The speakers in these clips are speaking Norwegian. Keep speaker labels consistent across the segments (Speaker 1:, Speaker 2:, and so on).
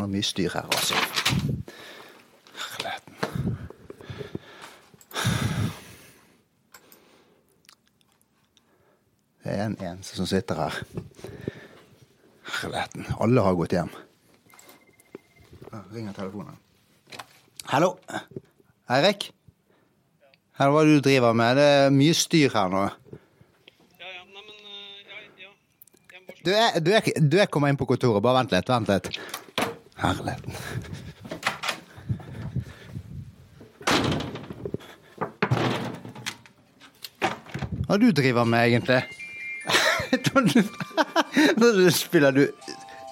Speaker 1: Nå er mye styr her, altså. Herligheten. Det er en eneste som sitter her. Herligheten. Alle har gått hjem. Her ringer telefonen. Hallo? Eirik? Hva er det du driver med? Det er mye styr her nå. Du er, du, er, du er kommet inn på kontoret. Bare vent litt. Vent litt. Herligheten. Hva du driver med, egentlig? Nå spiller du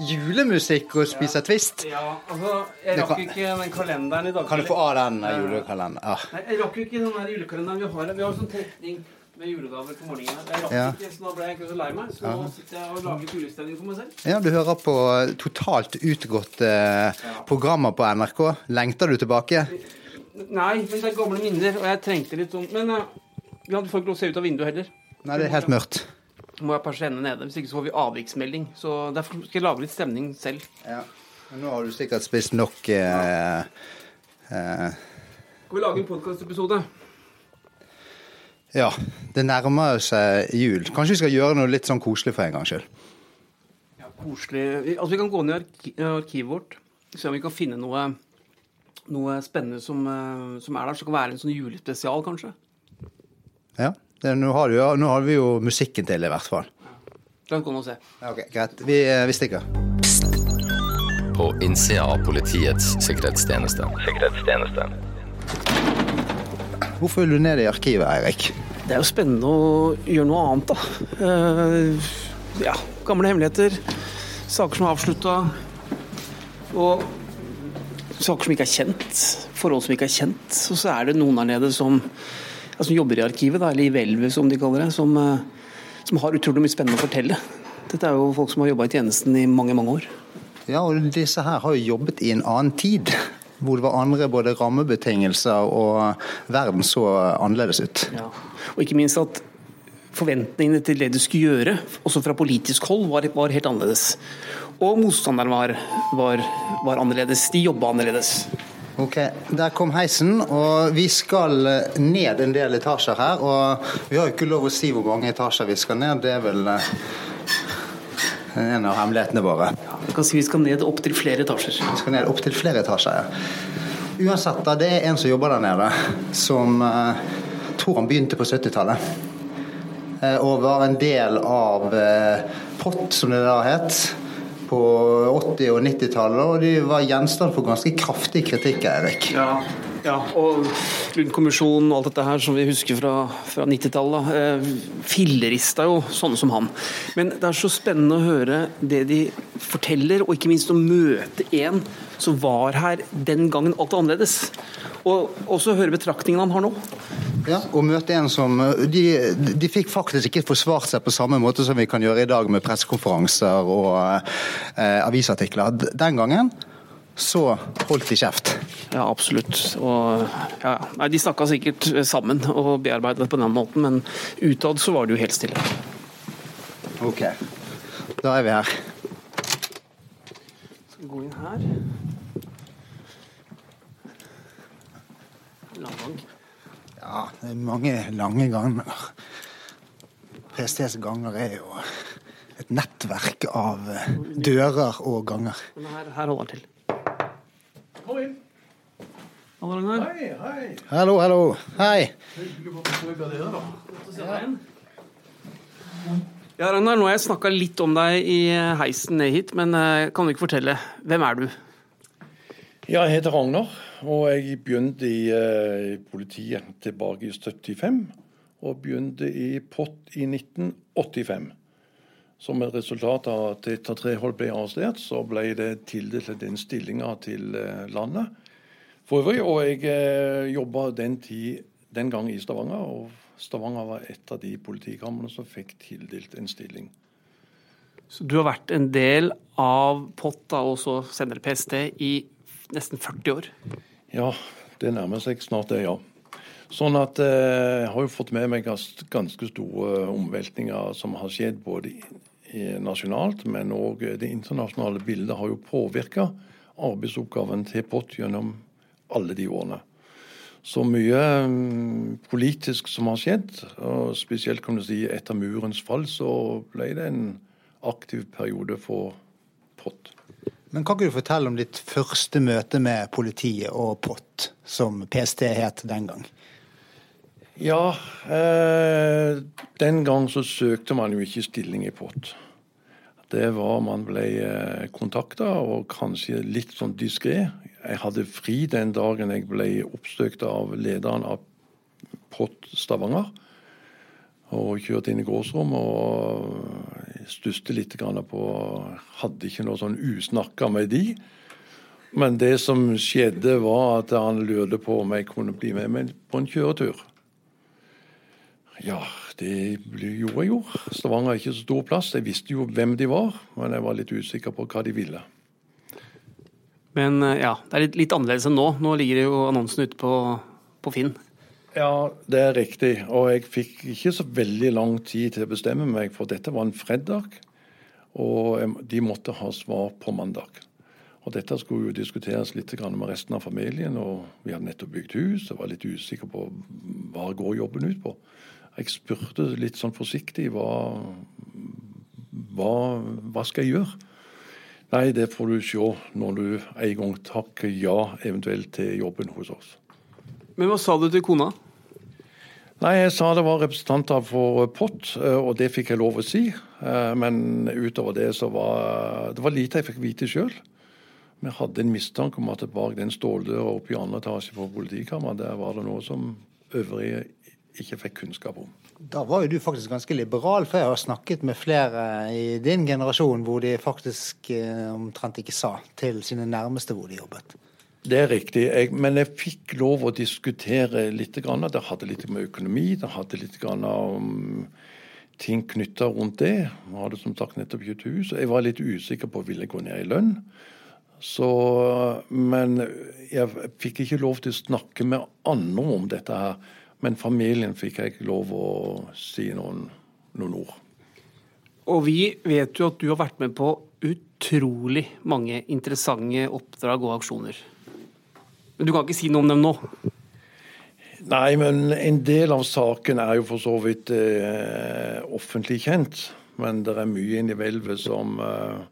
Speaker 1: julemusikk og spiser Twist.
Speaker 2: Ja, altså, jeg rakk ikke den kalenderen i dag.
Speaker 1: Kan du få av den julekalenderen? Ja.
Speaker 2: Nei, jeg rakk ikke den julekalenderen vi har. Vi har sånn trekning med julegaver på morgenen. Jeg rakk
Speaker 1: Ja.
Speaker 2: ikke, så nå ble jeg ikke så lei meg. Så nå sitter jeg og lager julestemning for meg selv.
Speaker 1: ja, du hører på totalt utgåtte eh, programmer på NRK. Lengter du tilbake?
Speaker 2: Nei, men det er gamle minner, og jeg trengte litt sånn Men uh, vi hadde folk lov å se ut av vinduet heller.
Speaker 1: Nei, det er helt mørkt.
Speaker 2: Må jeg ende nede, hvis ikke så får vi avviksmelding. Så derfor skal jeg lage litt stemning selv.
Speaker 1: Ja. Men nå har du sikkert spist nok eh, eh,
Speaker 2: Skal vi lage en podkastepisode?
Speaker 1: Ja, det nærmer seg jul. Kanskje vi skal gjøre noe litt sånn koselig for en gangs skyld.
Speaker 2: Ja, koselig. Altså, vi kan gå ned i arki arkivet vårt, se om vi kan finne noe, noe spennende som, eh, som er der. Som kan være en sånn julespesial, kanskje.
Speaker 1: Ja, det, nå, har du, jo- nå har vi jo musikken til, i hvert fall.
Speaker 2: Ja. Kan komme og se.
Speaker 1: Ja, ok, Greit. Vi, eh, vi stikker.
Speaker 3: På innsida av Politiets sikkerhetstjeneste. Sikkerhetstjeneste.
Speaker 1: Hvorfor vil du ned i arkivet, Eirik?
Speaker 2: Det er jo spennende å gjøre noe annet, da. Uh, ja, gamle hemmeligheter. Saker som er avslutta. Og saker som ikke er kjent. Forhold som ikke er kjent. Og så er det noen der nede som, ja, som jobber i arkivet, da, eller i hvelvet som de kaller det, som, eh, som har utrolig mye spennende å fortelle. Dette er jo folk som har jobba i tjenesten i mange, mange år.
Speaker 1: Ja, og disse her har jo jobbet i en annen tid. Hvor det var andre både rammebetingelser og verden så annerledes ut.
Speaker 2: Ja. Og ikke minst at forventningene til det du skulle gjøre, også fra politisk hold, var, var helt annerledes. Og motstanderen var, var, var annerledes. De jobba annerledes.
Speaker 1: Ok, Der kom heisen, og vi skal ned en del etasjer her. Og vi har jo ikke lov å si hvor mange etasjer vi skal ned. Det er vel eh, en av hemmelighetene våre.
Speaker 2: Ja, kan si Vi skal ned opp til flere etasjer.
Speaker 1: Vi skal ned opptil flere etasjer. ja. Uansett, da, det er en som jobber der nede, som uh, tror han begynte på 70-tallet. Uh, og var en del av uh, POT, som det da het, på 80- og 90-tallet. Og de var gjenstand for ganske kraftig kritikk, Erik.
Speaker 2: Ja, ja og Lund-kommisjonen og alt dette her som vi husker fra, fra 90-tallet, eh, fillerista jo sånne som han. Men det er så spennende å høre det de forteller, og ikke minst å møte en som var her den gangen alt var annerledes. Og også høre betraktningene han har nå.
Speaker 1: Ja, og møte en som de, de fikk faktisk ikke forsvart seg på samme måte som vi kan gjøre i dag med pressekonferanser og eh, avisartikler. Den gangen så holdt de kjeft.
Speaker 2: Ja, absolutt. Og, ja. Nei, de snakka sikkert sammen og bearbeidet det på den måten, men utad så var det jo helt stille.
Speaker 1: Ok, da er vi her.
Speaker 2: Skal vi gå inn her. Lang gang.
Speaker 1: Ja, det er mange lange ganger. PSTs ganger er jo et nettverk av eh, dører og ganger.
Speaker 2: Men her, her holder han til.
Speaker 4: Kom inn.
Speaker 2: Hallo, Ragnar.
Speaker 4: Hei, hei.
Speaker 1: Hallo, hallo. Hei.
Speaker 2: Ja, Ragnar, nå har jeg snakka litt om deg i heisen ned hit, men eh, kan du ikke fortelle? Hvem er du?
Speaker 4: Ja, jeg heter Ragnar, og jeg begynte i eh, politiet tilbake i 75. Og begynte i POT i 1985. Som et resultat av at etter tre hold ble arrestert, så ble det tildelt den stillinga til eh, landet for øvrig. Og jeg eh, jobba den tid den gang i Stavanger, og Stavanger var et av de politikamrene som fikk tildelt en stilling.
Speaker 2: Så du har vært en del av POT, og så senere PST, i nesten 40 år.
Speaker 4: Ja, det nærmer seg snart det, ja. Sånn at eh, jeg har jo fått med meg ganske store omveltninger som har skjedd både nasjonalt, men òg det internasjonale bildet har jo påvirka arbeidsoppgaven til POT gjennom alle de årene. Så mye mm, politisk som har skjedd, og spesielt kan du si etter murens fall, så ble det en aktiv periode for POT.
Speaker 1: Men Kan ikke du fortelle om ditt første møte med politiet og POT, som PST het den gang?
Speaker 4: Ja, eh, den gang så søkte man jo ikke stilling i POT. Det var man ble eh, kontakta, og kanskje litt sånn diskré. Jeg hadde fri den dagen jeg ble oppsøkt av lederen av POT Stavanger. Og kjørte inn i gårdsrom og stusset litt på Hadde ikke noe sånn usnakka med de. Men det som skjedde, var at han lurte på om jeg kunne bli med på en kjøretur. Ja, det gjorde jeg jo. Stavanger er ikke så stor plass. Jeg visste jo hvem de var, men jeg var litt usikker på hva de ville.
Speaker 2: Men eh, ja, det er litt, litt annerledes enn nå. Nå ligger jo annonsen ute på, på, Finn.
Speaker 4: Ja, det er riktig. Og jeg fikk ikke så veldig lang tid til å bestemme meg, for dette var en fredag. Og de måtte ha svar på mandag. Og Dette skulle jo diskuteres litt med resten av familien. og Vi hadde nettopp bygd hus og var litt usikre på hva går jobben ut på. Jeg spurte litt sånn forsiktig hva, hva, hva skal jeg gjøre? Nei, det får du se når du en gang takker ja eventuelt til jobben hos oss.
Speaker 2: Men hva sa du til kona?
Speaker 4: Nei, Jeg sa det var representanter for POT, og det fikk jeg lov å si. Eh, men utover det så var det var lite jeg fikk vite sjøl. Vi hadde en mistanke om at bak den ståldøra oppe i andre etasje på politikammeret, der var det noe som øvrige ikke fikk kunnskap om.
Speaker 1: Da var jo du faktisk ganske liberal, for jeg har snakket med flere i din generasjon hvor de faktisk eh, omtrent ikke sa til sine nærmeste hvor de jobbet.
Speaker 4: Det er riktig, jeg, men jeg fikk lov å diskutere litt. Det hadde litt med økonomi, det hadde litt om ting knytta rundt det. Jeg hadde som sagt nettopp gitt hus. Jeg var litt usikker på om jeg ville gå ned i lønn. Så, men jeg fikk ikke lov til å snakke med andre om dette her. Men familien fikk jeg ikke lov å si noen, noen ord.
Speaker 2: Og vi vet jo at du har vært med på utrolig mange interessante oppdrag og aksjoner. Men du kan ikke si noe om dem nå?
Speaker 4: Nei, men en del av saken er jo for så vidt eh, offentlig kjent. Men det er mye inni hvelvet som eh,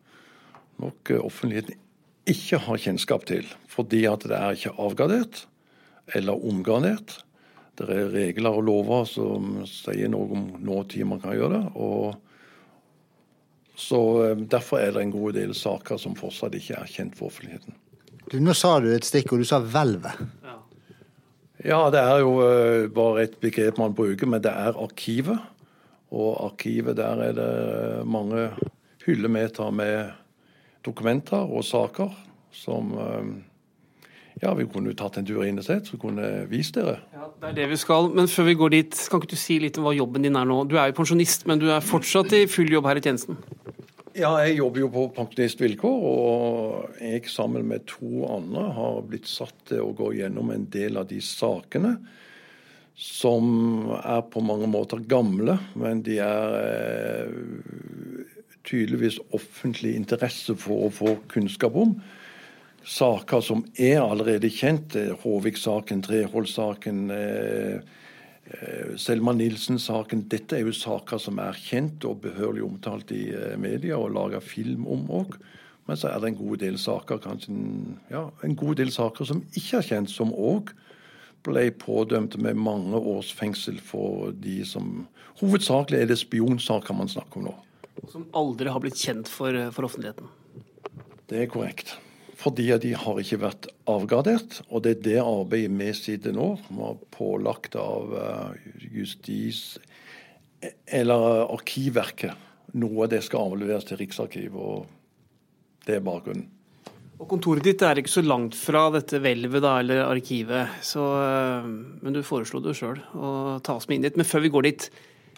Speaker 4: nok offentligheten ikke har kjennskap til. Fordi at det er ikke avgradert eller omgradert. Det er regler og lover som sier noe om når man kan gjøre det. og så eh, Derfor er det en god del saker som fortsatt ikke er kjent for offentligheten.
Speaker 1: Du, nå sa du et stikkord, du sa hvelvet. Ja.
Speaker 4: ja, det er jo uh, bare et begrep man bruker, men det er arkivet. Og arkivet, der er det mange hyllemeter med dokumenter og saker som ja, vi kunne tatt en tur inn og sett, så kunne jeg vist dere.
Speaker 2: Ja, Det er det vi skal. Men før vi går dit, kan ikke du si litt om hva jobben din er nå? Du er jo pensjonist, men du er fortsatt i full jobb her i tjenesten?
Speaker 4: Ja, jeg jobber jo på pensjonistvilkår, og jeg sammen med to andre har blitt satt til å gå gjennom en del av de sakene som er på mange måter gamle, men de er eh, tydeligvis offentlig interesse for å få kunnskap om saker som er allerede kjent. Håvik-saken, Treholt-saken, eh, eh, Selma Nilsen-saken. Dette er jo saker som er kjent og behørig omtalt i eh, media og laga film om òg. Men så er det en god del saker kanskje, ja, en god del saker som ikke er kjent, som òg ble pådømt med mange års fengsel for de som Hovedsakelig er det spionsaker man snakker om nå.
Speaker 2: Som aldri har blitt kjent for, for offentligheten?
Speaker 4: Det er korrekt. Fordi de har ikke vært avgradert. Og det er det arbeidet vi sitter nå, var pålagt av eh, justis- eller Arkivverket. Noe av det skal avleveres til Riksarkivet, og det er bakgrunnen.
Speaker 2: Og Kontoret ditt er ikke så langt fra dette hvelvet eller arkivet, så, eh, men du foreslo det sjøl å ta oss med inn dit. Men før vi går dit,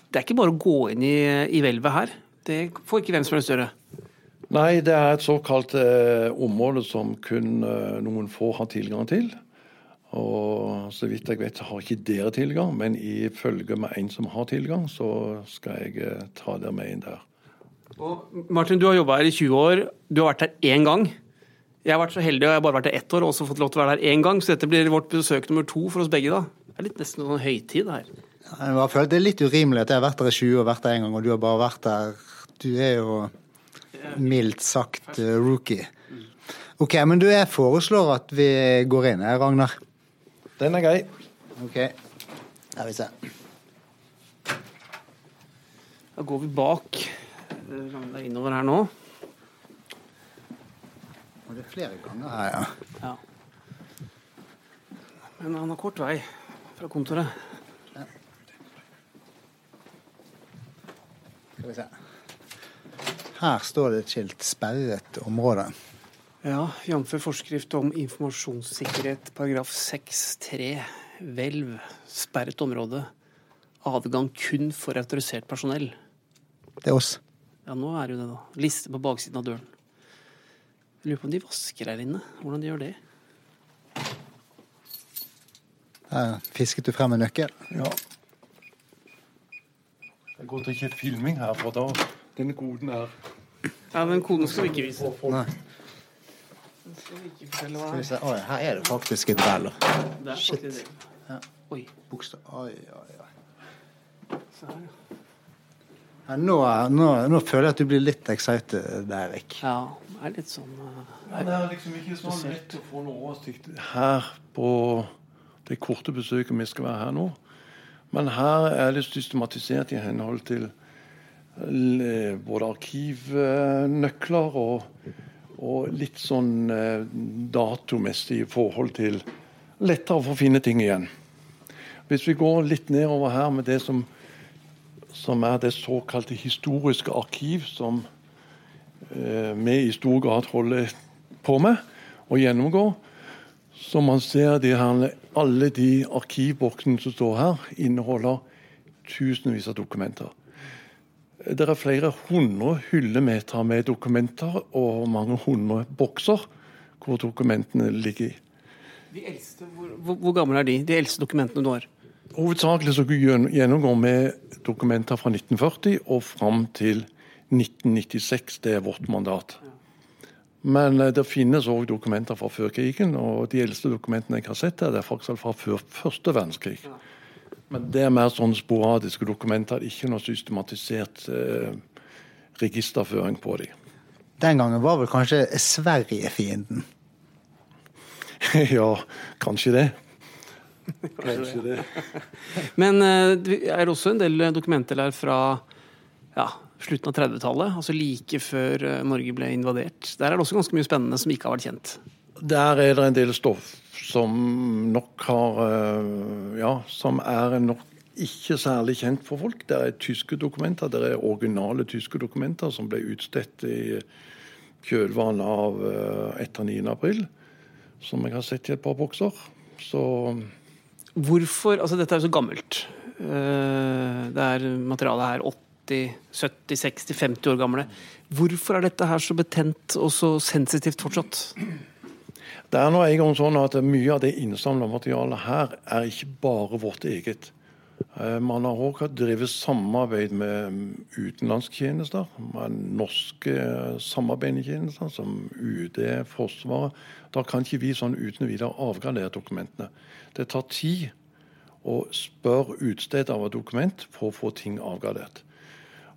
Speaker 2: det er ikke bare å gå inn i, i hvelvet her. Det får ikke hvem som helst gjøre.
Speaker 4: Nei, det er et såkalt eh, område som kun eh, noen få har tilgang til. Og så vidt jeg vet har ikke dere tilgang, men ifølge med en som har tilgang, så skal jeg eh, ta dere med inn der.
Speaker 2: Og Martin, du har jobba her i 20 år. Du har vært her én gang. Jeg har vært så heldig og jeg har bare vært her ett år og også fått lov til å være her én gang, så dette blir vårt besøk nummer to for oss begge, da. Det er litt nesten sånn høytid her.
Speaker 1: Jeg føler Det er litt urimelig at jeg har vært her i 20 og vært her én gang, og du har bare vært her Du er jo mildt sagt uh, rookie. OK, men du, jeg foreslår at vi går inn, her, Ragnar.
Speaker 4: Den er grei.
Speaker 1: OK. Skal vi se.
Speaker 2: Da går vi bak. Det er innover her nå.
Speaker 1: Og det er flere ganger her, ja.
Speaker 2: Ja. Men han har kort vei fra kontoret. Ja.
Speaker 1: Skal vi se. Her står det et skilt 'sperret område'.
Speaker 2: Ja, jf. forskrift om informasjonssikkerhet paragraf 6-3. Hvelv. Sperret område. Adgang kun for autorisert personell.
Speaker 1: Det er oss.
Speaker 2: Ja, nå er det jo det, da. Liste på baksiden av døren. Jeg lurer på om de vasker her inne. Hvordan de gjør det.
Speaker 1: Her fisket du frem en nøkkel.
Speaker 4: Ja. Det er godt ikke filming her, for da denne koden er
Speaker 2: Ja, Den koden skal vi ikke vise.
Speaker 1: Nei.
Speaker 2: Den skal vi ikke fortelle hva
Speaker 1: Skal vi
Speaker 2: er.
Speaker 1: se. Oi, her er det faktisk et.
Speaker 2: Det er
Speaker 1: Shit.
Speaker 2: det. Oi.
Speaker 1: Bokstav Oi, oi, oi.
Speaker 2: Se her, ja.
Speaker 1: Ja, nå, nå, nå føler jeg at du blir litt excited, Eirik.
Speaker 2: Ja, det er litt sånn uh,
Speaker 4: Ja, Det er liksom ikke sånn lett å få noe oversikt her på det korte besøket vi skal være her nå. Men her er det systematisert i henhold til eh, både arkivnøkler og, og litt sånn eh, datomessig i forhold til lettere for å finne ting igjen. Hvis vi går litt nedover her med det som, som er det såkalte historiske arkiv, som eh, vi i stor grad holder på med og gjennomgår, så man ser de her, alle de arkivboksene som står her, inneholder tusenvis av dokumenter. Det er flere hundre hyllemeter med dokumenter og mange hundre bokser hvor dokumentene ligger i.
Speaker 2: De eldste, hvor, hvor, gamle er de? De eldste dokumentene du har?
Speaker 4: Hovedsakelig så gjenn- gjennomgår vi dokumenter fra 1940 og fram til 1996. Det er vårt mandat. Men eh, det finnes òg dokumenter fra før krigen, og de eldste dokumentene jeg har sett, er faktisk fra før første verdenskrig. Men det er mer sånn sporadiske dokumenter, ikke noe systematisert eh, registerføring på dem.
Speaker 1: Den gangen var vel kanskje Sverige fienden.
Speaker 4: ja, kanskje det. Kanskje det.
Speaker 2: Men eh, det er også en del dokumenter der fra ja, slutten av 30-tallet, altså like før eh, Norge ble invadert. Der er det også ganske mye spennende som ikke har vært kjent.
Speaker 4: Der er det en del stoff som nok har eh, Ja, som er nok ikke særlig kjent for folk. Det er tyske dokumenter. Det er originale tyske dokumenter som ble utstedt i kjølvannet av eh, etter 9. april. Som jeg har sett i et par bokser. Så
Speaker 2: Hvorfor Altså, dette er jo så gammelt. Eh, Det er materialet her 80, 70, 60, 50 år gamle. Hvorfor er dette her så betent og så sensitivt fortsatt?
Speaker 4: Det er nå en gang sånn at mye av det innsamla materialet her er ikke bare vårt eget. Eh, Man har òg drevet samarbeid med utenlandske tjenester. Med norske samarbeidende tjenester som UD, Forsvaret. Da kan ikke vi sånn uten videre avgradere dokumentene. Det tar tid å spørre utstedet av et dokument for å få ting avgradert.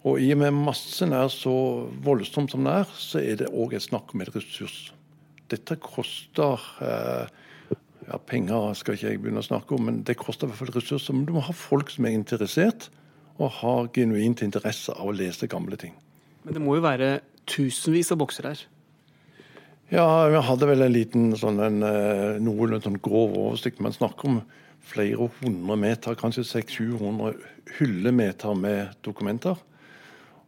Speaker 4: Og i og med massen er så voldsom som den er, så er det òg et snakk om et ressurs. Dette koster eh, ja, Penger skal ikke jeg begynne å snakke om, men det koster i hvert fall ressurser. Men du må ha folk som er interessert, og har genuint interesse av å lese gamle ting.
Speaker 2: Men det må jo være tusenvis av bokser her.
Speaker 4: Ja, vi hadde vel en liten sånn en, eh, noenlunde sånn grov oversikt. Man snakker om flere hundre meter, kanskje 600-700 hyllemeter med dokumenter.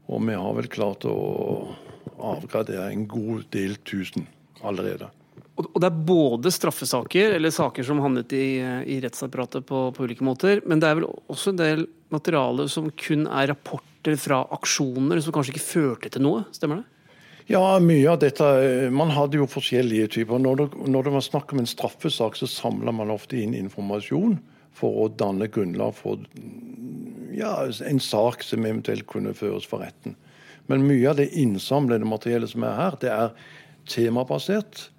Speaker 4: Og vi har vel klart å avgradere en god del tusen allerede.
Speaker 2: Og det er både straffesaker, eller saker som havnet i, i rettsapparatet på, på ulike måter, men det er vel også en del materiale som kun er rapporter fra aksjoner som kanskje ikke førte til noe, stemmer det?
Speaker 4: Ja, mye av dette eh, Man hadde jo forskjellige typer. Når det, når det var snakk om en straffesak, så samla man ofte inn informasjon for å danne grunnlag for ja, en sak som eventuelt kunne føres for retten. Men mye av det innsamlede materiellet som er her, det er temabasert.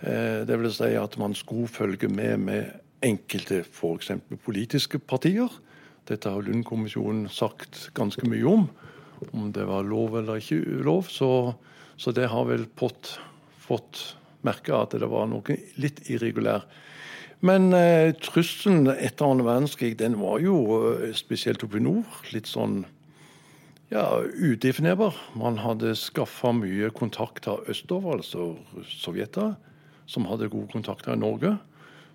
Speaker 4: Eh, det vil si at man skulle følge med med enkelte f.eks. politiske partier. Dette har Lund-kommisjonen sagt ganske mye om, om det var lov eller ikke lov. Så, så det har vel POT fått merke at det var noe litt irregulær. Men eh, trusselen etter annen verdenskrig den var jo eh, spesielt oppe i nord litt sånn ja, udefinerbar. Man hadde skaffa mye kontakter østover, altså Sovjeta, som hadde gode kontakter i Norge.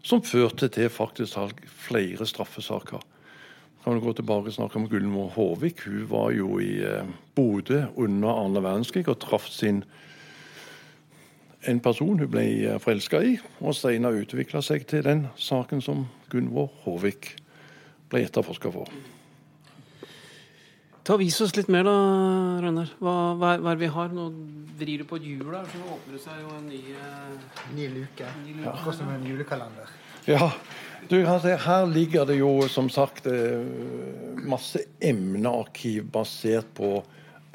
Speaker 4: Som førte til faktisk flere straffesaker. Kan du gå tilbake og snakke om Gullmor Håvik. Hun var jo i eh, Bodø under andre verdenskrig og traff sin en person hun ble eh, forelska i, og senere utvikla seg til den saken som Gunvor Håvik ble etterforska for.
Speaker 2: Ta Vis oss litt mer, da, Rønner. Hva, hva, hva er det vi har? Nå vrir du på et hjul her, så åpner det seg jo en ny uh...
Speaker 1: Ny luke. Akkurat som en julekalender.
Speaker 4: Ja. Du, her ligger det jo som sagt eh, masse emnearkiv basert på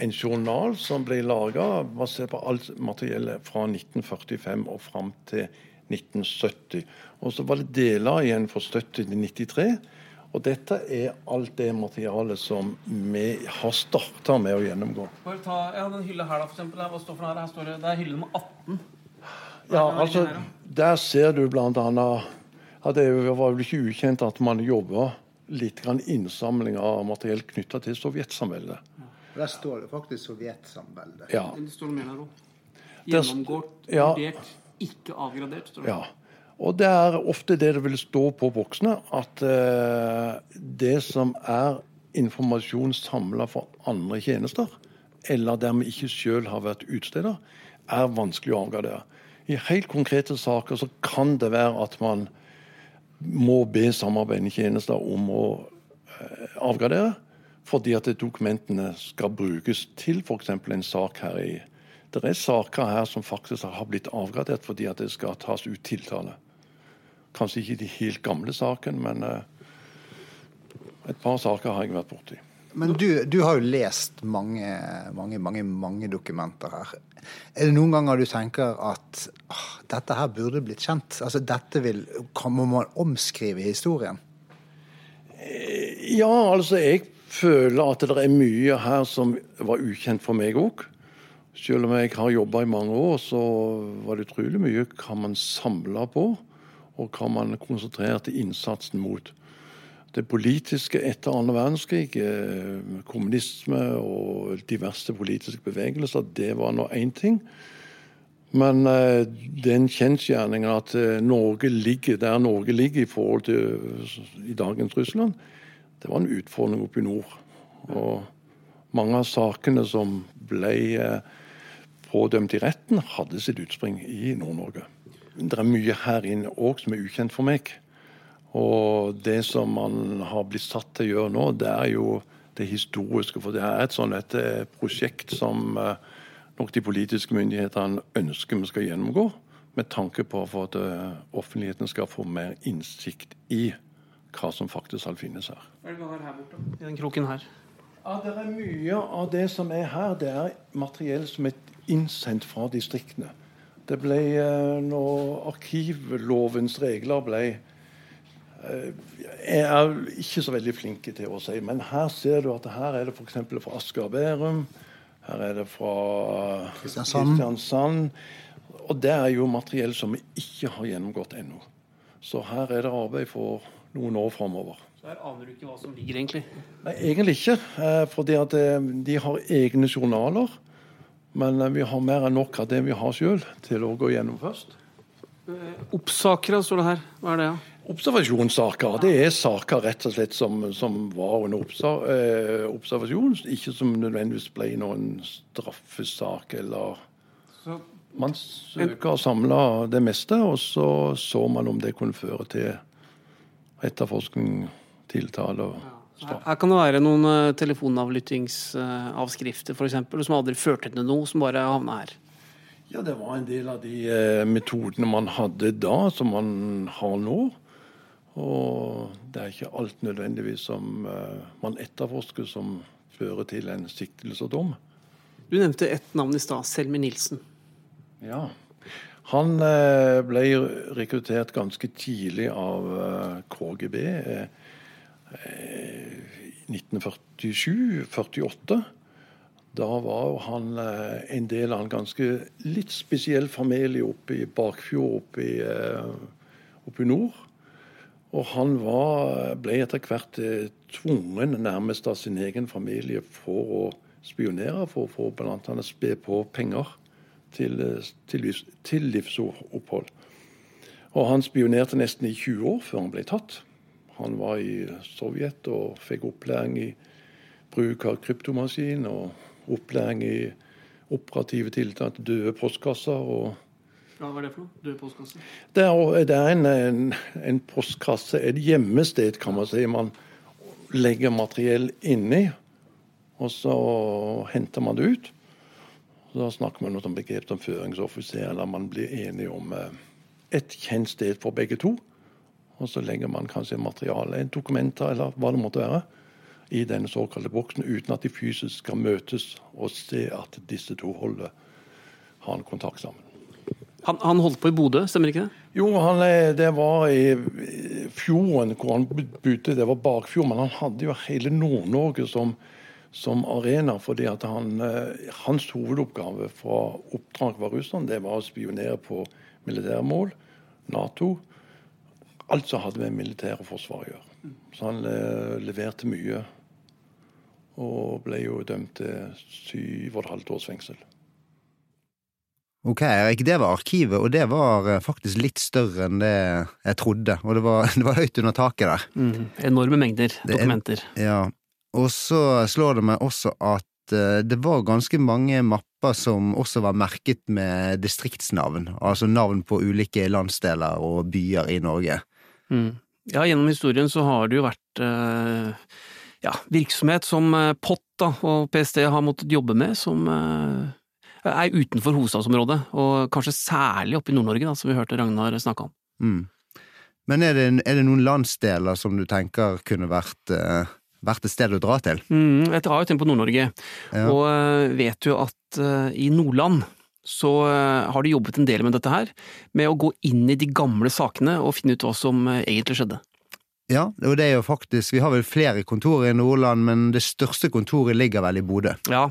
Speaker 4: en journal som ble laga basert på alt materiellet fra 1945 og fram til 1970. Og så var det deler igjen fra 70 til 93. Og dette er alt det materialet som vi har starta med å gjennomgå.
Speaker 2: Bare ta, ja, den hylla her, da, for eksempel. Hva står for her? her står det, det er hylle nummer 18.
Speaker 4: Ja, altså, Der ser du annet at det var vel ikke ukjent at man jobba litt grann innsamling av materiell knytta til sovjetsamveldet.
Speaker 1: Der står det faktisk Sovjetsamveldet.
Speaker 4: Ja.
Speaker 2: Det står det mer her òg. Gjennomgått,
Speaker 4: ja.
Speaker 2: vurdert, ikke avgradert. står det.
Speaker 4: Ja. Og det er ofte det det vil stå på boksene, at uh, det som er informasjon samla for andre tjenester, eller der vi ikke sjøl har vært utsteder, er vanskelig å avgradere. I helt konkrete saker så kan det være at man må be samarbeidende tjenester om å uh, avgradere fordi at dokumentene skal brukes til f.eks. en sak her i Det er saker her som faktisk har blitt avgradert fordi at det skal tas ut tiltale. Kanskje ikke de helt gamle sakene, men uh, et par saker har jeg vært borti.
Speaker 1: Men du, du, har jo lest mange, mange, mange, mange dokumenter her. Er det noen ganger du tenker at ah, dette her burde blitt kjent? Altså dette vil, Må man omskrive historien?
Speaker 4: Eh, ja, altså jeg føler at det er mye her som var ukjent for meg òg. Selv om jeg har jobba i mange år, så var det utrolig mye hva man samla på, og hva man konsentrerte innsatsen mot. Det politiske etter annen verdenskrig, eh, kommunisme og diverse politiske bevegelser, det var nå én ting. Men eh, den kjensgjerningen at eh, Norge ligger der Norge ligger i forhold til i dagens Russland, det var en utfordring oppe i nord. Og mange av sakene som ble pådømt i retten, hadde sitt utspring i Nord-Norge. Det er mye her inne òg som er ukjent for meg. Og det som man har blitt satt til å gjøre nå, det er jo det historiske. For det er et sånt et eh, prosjekt som eh, nok de politiske myndighetene ønsker vi skal gjennomgå. Med tanke på for at offentligheten skal få mer innsikt i hva som faktisk finnes her.
Speaker 2: Hva er det vi har her borte? I den kroken her?
Speaker 4: Ja, det er Mye av det som er her, det er materiell som er innsendt fra distriktene. Det ble, eh, Når arkivlovens regler ble eh, Jeg er ikke så veldig flinke til å si, men her ser du at her er det f.eks. fra Asker og Bærum. Her er det fra
Speaker 1: Kristiansand.
Speaker 4: Kristiansand. Og det er jo materiell som vi ikke har gjennomgått ennå. Så her er det arbeid for noen år framover.
Speaker 2: Så her aner du ikke hva som ligger, egentlig?
Speaker 4: Nei, Egentlig ikke. Eh, fordi at de har egne journaler. Men eh, vi har mer enn nok av det vi har sjøl, til å gå gjennom først.
Speaker 2: Oppsaker, står det her. Hva er det? Ja?
Speaker 4: Observasjonssaker. Det er saker rett og slett som, som var under observasjon. Ikke som nødvendigvis ble noen straffesak eller så, Man søker å samle det meste, og så så man om det kunne føre til etterforskning, tiltale og
Speaker 2: Her kan det være noen uh, telefonavlyttingsavskrifter uh, f.eks. som aldri førte til noe, som bare havna her.
Speaker 4: Ja, det var en del av de uh, metodene man hadde da, som man har nå. Og det er ikke alt nødvendigvis som uh, man etterforsker som fører til en siktelse og dom.
Speaker 2: Du nevnte ett navn i stad, Selmi Nilsen.
Speaker 4: Ja. Han ble rekruttert ganske tidlig av KGB. 1947-48. Da var han en del av en ganske litt spesiell familie oppe i Bakfjord oppe i, oppe i nord. Og han var, ble etter hvert eh, tvungen nærmest av sin egen familie for å spionere, for å få bl.a. spe på penger til, eh, til, livs, til livsopphold. Og han spionerte nesten i 20 år før han ble tatt. Han var i Sovjet og fikk opplæring i bruk av kryptomaskin og opplæring i operative tiltak til døde postkasser og
Speaker 2: ja, Hva er det for noe? Døde postkasser?
Speaker 4: Det er, det er en, en, en, postkasse, et gjemmested, kan man si. Man legger materiell inni, og så henter man det ut. Da snakker man om begrep som føringsoffiser, eller man blir enige om eh, et kjent sted for begge to. Og så legger man kanskje materiale, dokumenter eller hva det måtte være, i denne såkalte boksen, uten at de fysisk skal møtes og se at disse to holder, har en kontakt sammen.
Speaker 2: Han, han, holdt på i Bodø, stemmer ikke det?
Speaker 4: Jo, han, det var i fjorden hvor han bodde. Det var Bakfjord, men han hadde jo hele Nord-Norge som, som, arena. fordi han, eh, Hans hovedoppgave fra oppdrag var Russland, det var å spionere på militærmål, Nato. Alt som hadde med militær og forsvar å gjøre. Så han eh, leverte mye. Og ble jo dømt til syv og et halvt års fengsel.
Speaker 1: Ok, Erik, det var arkivet, og det var eh, faktisk litt større enn det jeg trodde. Og det var, det var høyt under taket der.
Speaker 2: Mm, enorme mengder dokumenter.
Speaker 1: Er, ja. Og så slår det meg også at uh, det var ganske mange mapper som også var merket med distriktsnavn. Altså navn på ulike landsdeler og byer i Norge.
Speaker 2: Mm. Ja, gjennom historien så har det jo vært eh, ja, virksomhet som POT da, og PST har måttet jobbe med, som eh, er utenfor hovedstadsområdet, og kanskje særlig oppe i Nord-Norge, som vi hørte Ragnar snakke om. Mm.
Speaker 1: Men er det, er det, noen landsdeler som du tenker kunne vært, eh vært et sted å dra til?
Speaker 2: Mm, jeg drar jo til på Nord-Norge, ja. og uh, vet jo at uh, i Nordland så har de jobbet en del med dette her, med å gå inn i de gamle sakene og finne ut hva som egentlig skjedde.
Speaker 1: Ja, og det er jo faktisk Vi har vel flere kontorer i Nordland, men det største kontoret ligger vel i Bodø?
Speaker 2: Ja,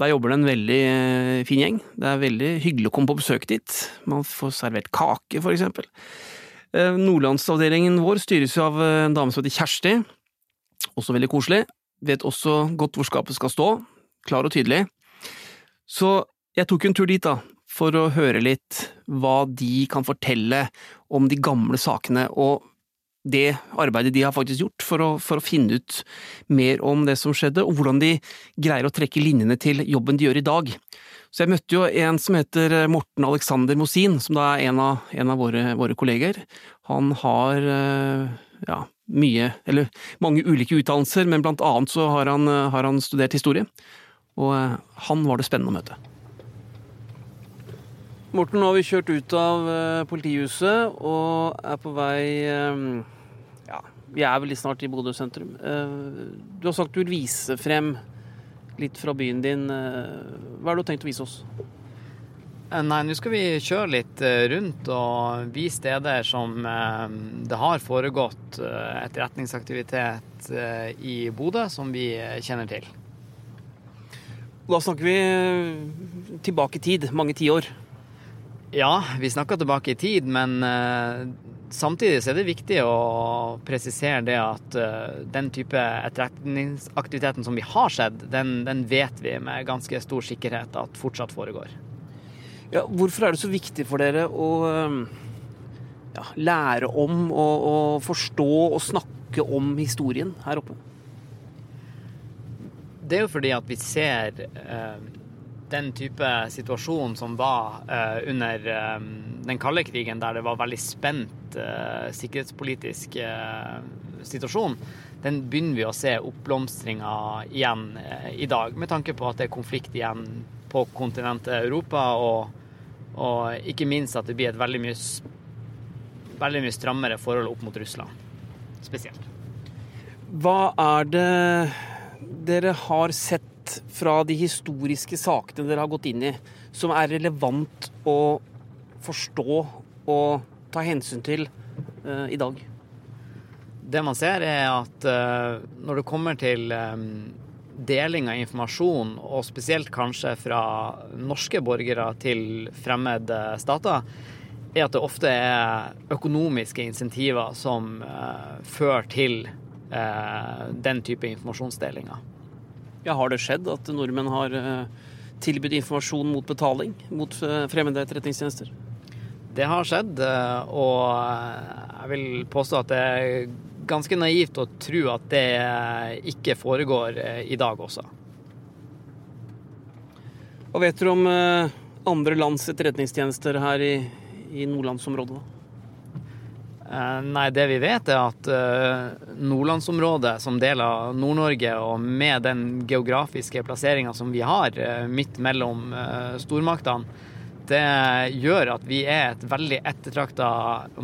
Speaker 2: der jobber det en veldig eh, fin gjeng. Det er veldig hyggelig å komme på besøk dit. Man får servert kake, for eksempel. Eh, nordlandsavdelingen vår styres jo av eh, en dame som heter Kjersti. Også veldig koselig. Vet også godt hvor skapet skal stå. Klar og tydelig. Så jeg tok en tur dit, da, for å høre litt hva de kan fortelle om de gamle sakene. og det arbeidet de har faktisk gjort for å, for å, finne ut mer om det som skjedde, og hvordan de greier å trekke linjene til jobben de gjør i dag. Så jeg møtte jo en som heter Morten Alexander Mosin, som da er en av, en av våre, våre, kolleger. Han har eh, ja, mye, eller mange ulike utdannelser, men blant annet så har han, har han studert historie. Og eh, han var det spennende å møte. Morten, nå har vi kjørt ut av eh, politihuset og er på vei Ja, vi er veldig snart i Bodø sentrum. Eh, du har sagt du vil vise frem litt fra byen din. Eh, hva har du tenkt å vise oss?
Speaker 5: Eh, nei, nå skal vi kjøre litt rundt og vise steder som det har foregått etterretningsaktivitet i Bodø, som vi kjenner til.
Speaker 2: Da snakker vi tilbake i tid, mange tiår.
Speaker 5: Ja, vi snakker tilbake i tid, men Samtidig så er det viktig å presisere det at uh, den type etterretningsaktiviteten som vi har sett, den, den, vet vi med ganske stor sikkerhet at fortsatt foregår.
Speaker 2: Ja, hvorfor er det så viktig for dere å um, ja, lære om og, og, forstå og snakke om historien her oppe?
Speaker 5: Det er jo fordi at vi ser uh, den type situasjon som var uh, under uh, den kalde krigen, der det var veldig spent uh, sikkerhetspolitisk situasjon, den begynner vi å se oppblomstringa igjen i dag, med tanke på at det er konflikt igjen på kontinentet Europa, og, og ikke minst at det blir et veldig mye, veldig mye strammere forhold opp mot Russland, spesielt.
Speaker 2: Hva er det dere har sett fra de historiske sakene dere har gått inn i, som er relevant å forstå og ta hensyn til uh, i dag?
Speaker 5: Det man ser, er at uh, når det kommer til um, deling av informasjon, og spesielt kanskje fra norske borgere til fremmede stater, er at det ofte er økonomiske insentiver som uh, fører til den type informasjonsdelinger.
Speaker 2: Ja, har det skjedd at nordmenn har tilbudt informasjon mot betaling mot fremmede etterretningstjenester?
Speaker 5: Det har skjedd, eh, og jeg vil påstå at det er ganske naivt å tro at det ikke foregår eh, i dag også.
Speaker 2: Hva vet du om eh, andre lands etterretningstjenester her i, i nordlandsområdet?
Speaker 5: Nei, det vi vet er at nordlandsområdet som del av Nord-Norge, og med den geografiske plasseringa som vi har midt mellom stormaktene, det gjør at vi er et veldig ettertrakta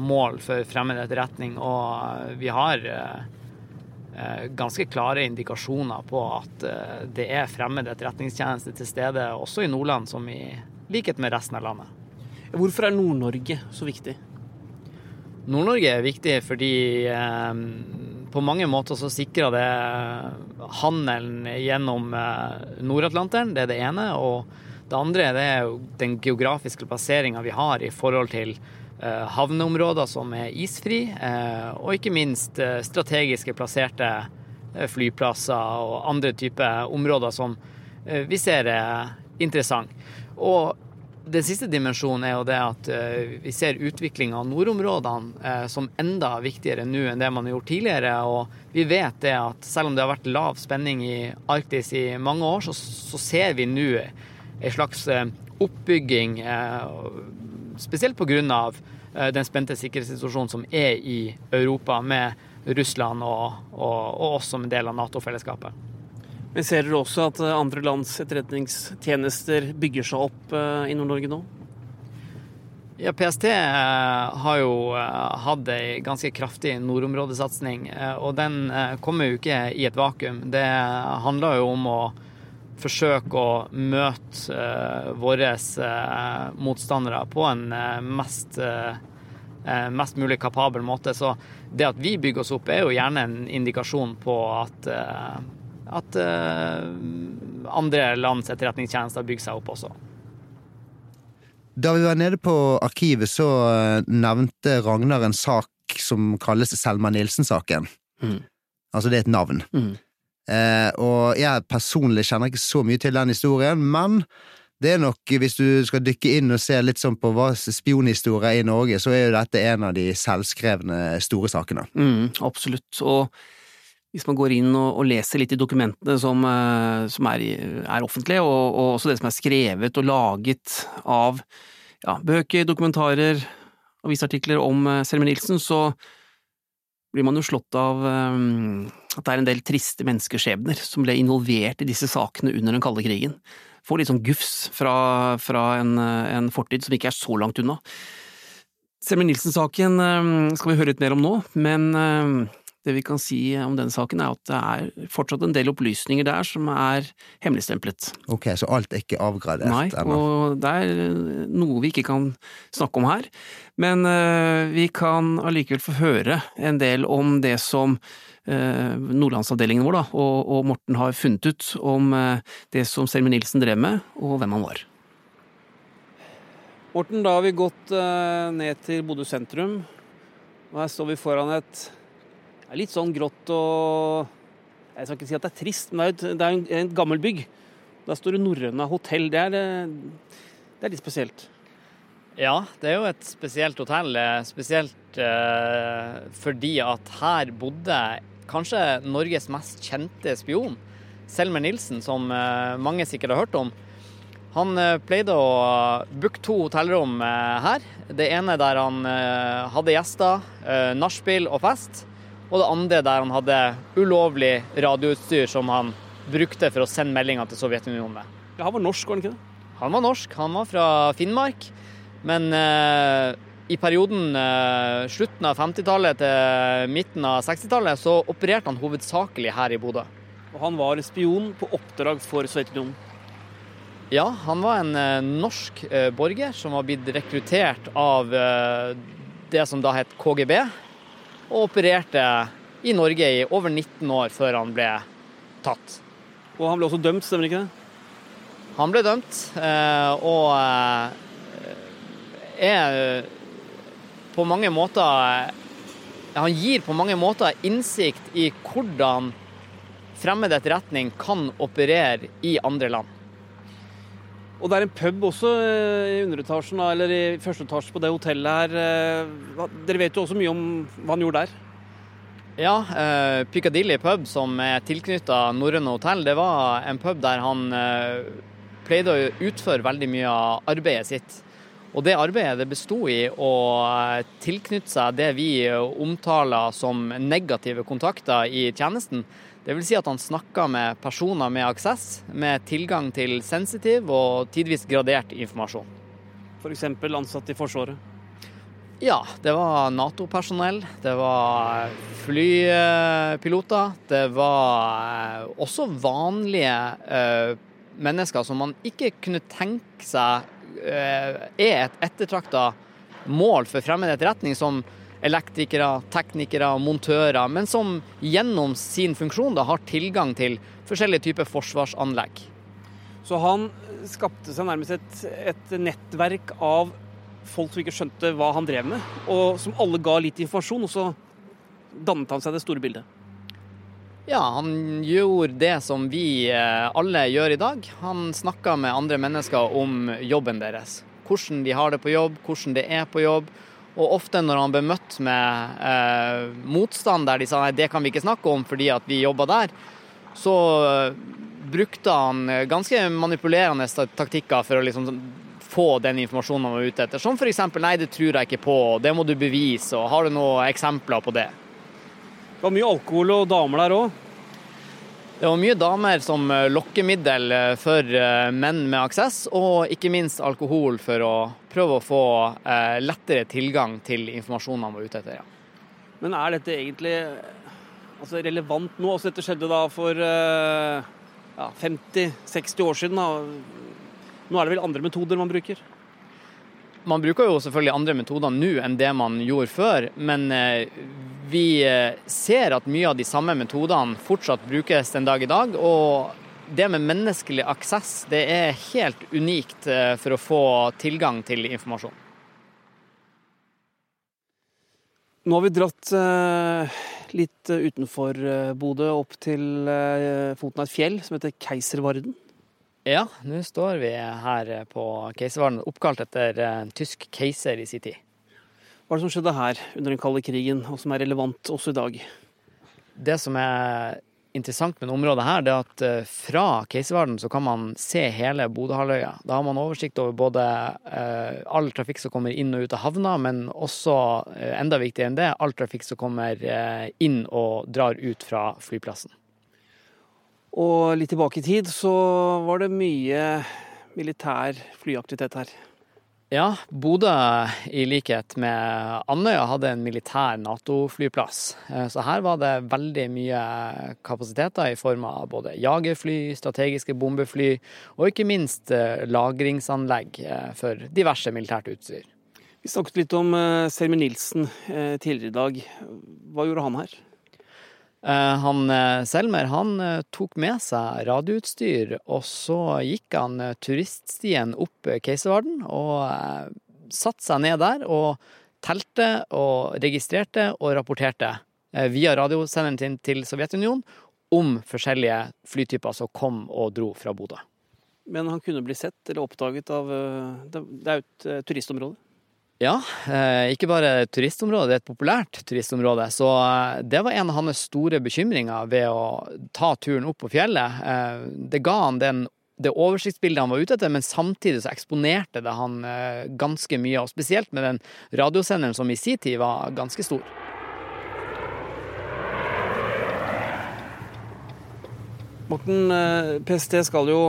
Speaker 5: mål for fremmed etterretning, og vi har eh, ganske klare indikasjoner på at eh, det er fremmed etterretningstjeneste til stede også i Nordland, som i likhet med resten av landet.
Speaker 2: Hvorfor er Nord-Norge så viktig?
Speaker 5: Nord-Norge er viktig fordi eh, på mange måter så sikrer det handelen gjennom Nord-Atlanteren, det er det ene. og det andre det er den geografiske plasseringa vi har i forhold til eh, havneområder som er isfri, eh, og ikke minst eh, strategiske plasserte flyplasser og andre typer områder som vi ser er interessant. Og den siste dimensjonen er jo det at vi ser utvikling av nordområdene som enda viktigere nå enn det man har gjort tidligere. Og vi vet det at selv om det har vært lav spenning i Arktis i mange år, så, ser vi nå en slags eh, oppbygging, eh, spesielt pga. Eh, den spente sikkerhetssituasjonen som er i Europa, med Russland og oss som en del av Nato-fellesskapet.
Speaker 2: Men ser dere også at andre lands etterretningstjenester bygger seg opp i Nord-Norge nå?
Speaker 5: Ja, PST har jo hatt ei ganske kraftig nordområdesatsing, og den kommer jo ikke i et vakuum. Det handler jo om å forsøke å møte våre motstandere på en mest, mest, mulig kapabel måte. Så det at vi bygger oss opp, er jo gjerne en indikasjon på at, at andre lands etterretningstjenester bygger seg opp også.
Speaker 1: Da vi var nede på arkivet, så nevnte Ragnar en sak som kalles Selma Nilsen-saken. Mm. Altså, det er et navn. Mm. Eh, og jeg personlig kjenner ikke så mye til den historien, men det er nok, hvis du skal dykke inn og se litt sånn på hva spionhistorie er i Norge, så er jo dette en av de selvskrevne store sakene.
Speaker 2: Mm, absolutt. Og hvis man går inn og, og leser litt i dokumentene som, eh, som er, er, offentlige, og, og, også det som er skrevet og laget av ja, bøker, dokumentarer, avisartikler om Selmer Nilsen, så blir man jo slått av um, at det er en del triste menneskeskjebner som ble involvert i disse sakene under den kalde krigen. Får litt sånn gufs fra, fra en, en, fortid som ikke er så langt unna. Selmer Nilsen-saken um, skal vi høre litt mer om nå, men um, det vi kan si om den saken, er at det er fortsatt en del opplysninger der som er hemmeligstemplet.
Speaker 1: Ok, så alt er ikke avgradert
Speaker 2: Nei, og det er noe vi ikke kan snakke om her. Men uh, vi kan allikevel få høre en del om det som uh, nordlandsavdelingen vår da, og, og, Morten har funnet ut om uh, det som Selmer Nilsen drev med, og hvem han var. Morten, da har vi gått ned til Bodø sentrum. Og her står vi foran et det er litt sånn grått og Jeg skal ikke si at det er trist, men det er, en, et gammelt bygg. Der står det Norrøna hotell. Det er, det er, litt spesielt.
Speaker 5: Ja, det er jo et spesielt hotell. Spesielt eh, fordi at her bodde kanskje Norges mest kjente spion, Selmer Nilsen, som eh, mange sikkert har hørt om. Han eh, pleide å booke to hotellrom eh, her. Det ene der han eh, hadde gjester, nachspiel og fest og det andre der han hadde ulovlig radioutstyr som han brukte for å sende meldinger til Sovjetunionen med.
Speaker 2: Ja, han var norsk, var han ikke det?
Speaker 5: Han var norsk. Han var fra Finnmark. Men eh, i perioden eh, slutten av 50-tallet til midten av 60-tallet så opererte han hovedsakelig her i Bodø.
Speaker 2: Og han var spion på oppdrag for Sovjetunionen?
Speaker 5: Ja, han var en eh, norsk eh, borger som var blitt rekruttert av eh, det som da het KGB, og opererte i Norge i over 19 år før han ble tatt.
Speaker 2: Og han ble også dømt, stemmer ikke det?
Speaker 5: Han ble dømt, eh, og eh, er på mange måter Han gir på mange måter innsikt i hvordan fremmed etterretning kan operere i andre land.
Speaker 2: Og det er en pub også eh, i underetasjen, eller i første etasje på det hotellet her. Eh, Dere vet jo også mye om hva han gjorde der.
Speaker 5: Ja, eh, Piccadilly pub, som er tilknytta Norrøne hotell, det var en pub der han eh, pleide å utføre veldig mye av arbeidet sitt. Og det arbeidet det besto i å eh, tilknytte seg det vi omtaler som negative kontakter i tjenesten. Det vil si at han snakka med personer med aksess, med tilgang til sensitiv og tidvis gradert informasjon.
Speaker 2: F.eks. ansatte i Forsvaret.
Speaker 5: Ja, det var Nato-personell, det var flypiloter, det var eh, også vanlige eh, mennesker som man ikke kunne tenke seg eh, er et ettertrakta mål for fremmed etterretning, som elektrikere, teknikere, montører, men som gjennom sin funksjon da har tilgang til forskjellige typer forsvarsanlegg.
Speaker 2: Så han skapte seg nærmest et, et nettverk av folk som ikke skjønte hva han drev med, og som alle ga litt informasjon, og så dannet han seg det store bildet.
Speaker 5: Ja, han gjorde det som vi eh, alle gjør i dag. Han snakka med andre mennesker om jobben deres. Hvordan de har det på jobb, hvordan det er på jobb. Og ofte når han ble møtt med eh, motstand der de sa nei, det kan vi ikke snakke om fordi at vi jobber der, så eh, brukte han ganske manipulerende taktikker for å liksom få den informasjonen han var ute etter. Som f.eks.: Nei, det tror jeg ikke på, det må du bevise, og har du noen eksempler på det?
Speaker 2: Det var mye alkohol og damer der òg.
Speaker 5: Det var mye damer som eh, lokkemiddel eh, for eh, menn med aksess, og ikke minst alkohol for å prøve å få eh, lettere tilgang til informasjonen han var ute etter. Ja.
Speaker 2: Men er dette egentlig altså, relevant nå? Altså, dette skjedde da for eh, ja, 50-60 år siden. Da. Nå er det vel andre metoder man bruker?
Speaker 5: Man bruker jo selvfølgelig andre metoder nå enn det man gjorde før, men eh, vi ser at mye av de samme metodene fortsatt brukes den dag i dag. Og det med menneskelig aksess det er helt unikt eh, for å få tilgang til informasjon.
Speaker 2: Nå har vi dratt eh, litt utenfor eh, Bodø, opp til foten av et fjell som heter Keiservarden.
Speaker 5: Ja, nå står vi her på Keiservarden, oppkalt etter en tysk keiser i sin tid.
Speaker 2: Hva er det som skjedde her under den kalde krigen, og som er relevant også i dag?
Speaker 5: Det som er interessant med området her, det er at eh, fra Keiserverden så kan man se hele Bodøhalvøya. Da har man oversikt over både eh, all trafikk som kommer inn og ut av havna, men også, eh, enda viktigere enn det, all trafikk som kommer inn og drar ut fra flyplassen.
Speaker 2: Og litt tilbake i tid så var det mye militær flyaktivitet her.
Speaker 5: Ja, Bodø i likhet med Andøya hadde en militær Nato-flyplass. Eh, Så her var det veldig mye kapasiteter i form av både jagerfly, strategiske bombefly og ikke minst eh, lagringsanlegg eh, for diverse militært utstyr.
Speaker 2: Vi snakket litt om Selmer Nilsen tidligere i dag. Hva gjorde han her?
Speaker 5: Eh, Han eh, Selmer han eh, tok med seg radioutstyr, og så gikk han turiststien opp Keiservarden og satte seg ned der og telte og registrerte og rapporterte via radiosenderen sin til Sovjetunionen om forskjellige flytyper som kom og dro fra Bodø.
Speaker 2: Men han kunne bli sett eller oppdaget av Det er jo et turistområde.
Speaker 5: Ja, eh, ikke bare turistområdet, det er et populært turistområde. Så eh, det var en av hans store bekymringer ved å ta turen opp på fjellet. Eh, Det ga han den, det oversiktsbildet han var ute etter, men samtidig så eksponerte det han ganske mye. Og spesielt med den radiosenderen som i sin tid var ganske stor.
Speaker 2: Morten, PST skal jo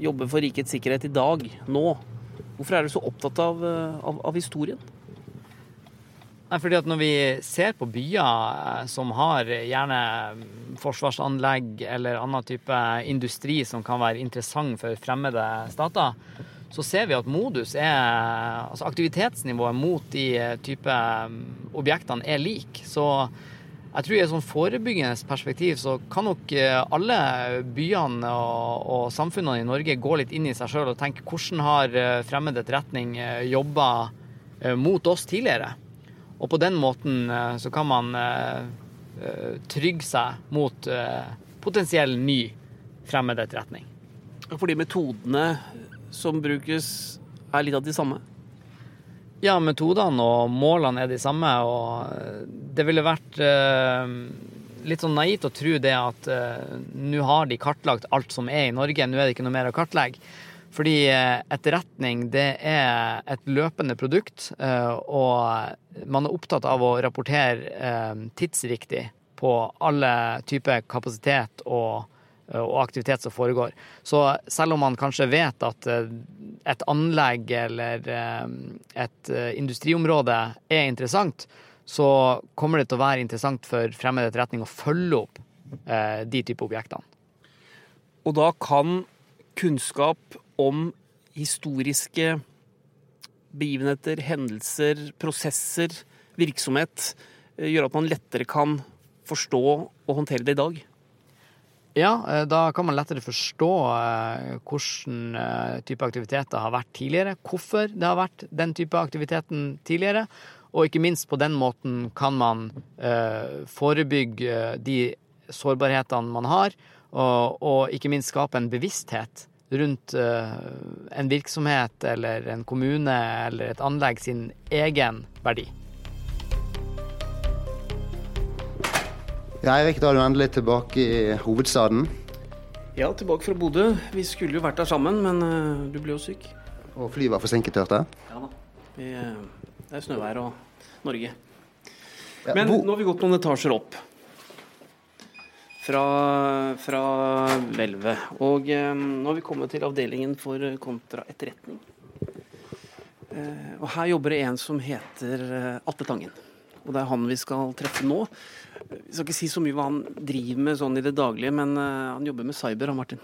Speaker 2: jobbe for rikets sikkerhet i dag, nå. Hvorfor er du så opptatt av, eh, av, av historien?
Speaker 5: Nei, fordi at Når vi ser på byer som har gjerne forsvarsanlegg eller annen type industri som kan være interessant for fremmede stater, så ser vi at modus er Altså aktivitetsnivået mot de type objektene er lik. Så jeg tror i et sånn forebyggende perspektiv så kan nok alle byene og, og samfunnene i Norge gå litt inn i seg sjøl og tenke hvordan har fremmed etterretning jobba mot oss tidligere? Og på den måten så kan man trygge seg mot potensiell ny fremmed etterretning.
Speaker 2: Fordi metodene som brukes, er litt av de samme?
Speaker 5: Ja, metodene og målene er de samme. Og det ville vært eh, litt sånn naivt å tro det at eh, nå har de kartlagt alt som er i Norge, nå er det ikke noe mer å kartlegge. Fordi eh, etterretning det er et løpende produkt, og man er opptatt av å rapportere tidsriktig på alle typer kapasitet og og aktivitet som foregår. Så selv om man kanskje vet at et anlegg eller et industriområde er interessant, så kommer det til å være interessant for fremmed etterretning å følge opp de type objektene.
Speaker 2: Og da kan kunnskap om historiske begivenheter, hendelser, prosesser, virksomhet gjøre at man lettere kan forstå og håndtere det i dag?
Speaker 5: Ja, da kan man lettere forstå hvilken type aktiviteter har vært tidligere, hvorfor det har vært den type aktiviteten tidligere, og ikke minst på den måten kan man forebygge de sårbarhetene man har, og ikke minst skape en bevissthet rundt en virksomhet eller en kommune eller et anlegg sin egen verdi.
Speaker 1: Ja, Eirik, da er du endelig tilbake i hovedstaden.
Speaker 2: Ja, tilbake fra Bodø. Vi skulle jo vært der sammen, men uh, du ble jo syk.
Speaker 1: Og flyet var forsinket, hørte jeg?
Speaker 2: Ja da. Vi, uh, det er snøvær og Norge. Ja, men nå har vi gått noen etasjer opp. Fra, fra hvelvet. Og um, nå har vi kommet til avdelingen for kontraetterretning. Uh, og her jobber det en som heter Atte Tangen. Og det er han vi skal treffe nå. Vi skal ikke si så mye hva han driver med sånn i det daglige, men uh, han jobber med cyber, han Martin.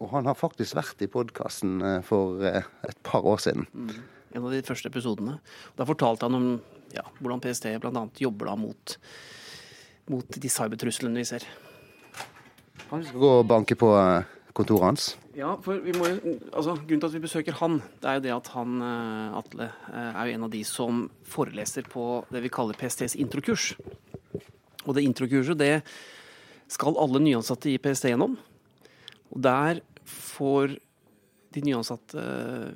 Speaker 1: Og han har faktisk vært i podkasten uh, for uh, et par år siden. Mm.
Speaker 2: En av de første episodene. Da fortalte han om ja, hvordan PST bl.a. jobber da mot, mot de cybertruslene vi ser.
Speaker 1: Kanskje vi skal gå og banke på kontoret hans?
Speaker 2: Ja, for vi må, altså, Grunnen til at vi besøker han, det er jo det at han, Atle, er jo en av de som foreleser på det vi kaller PSTs introkurs. Og det introkurset det skal alle nyansatte i PST gjennom. Og der får de nyansatte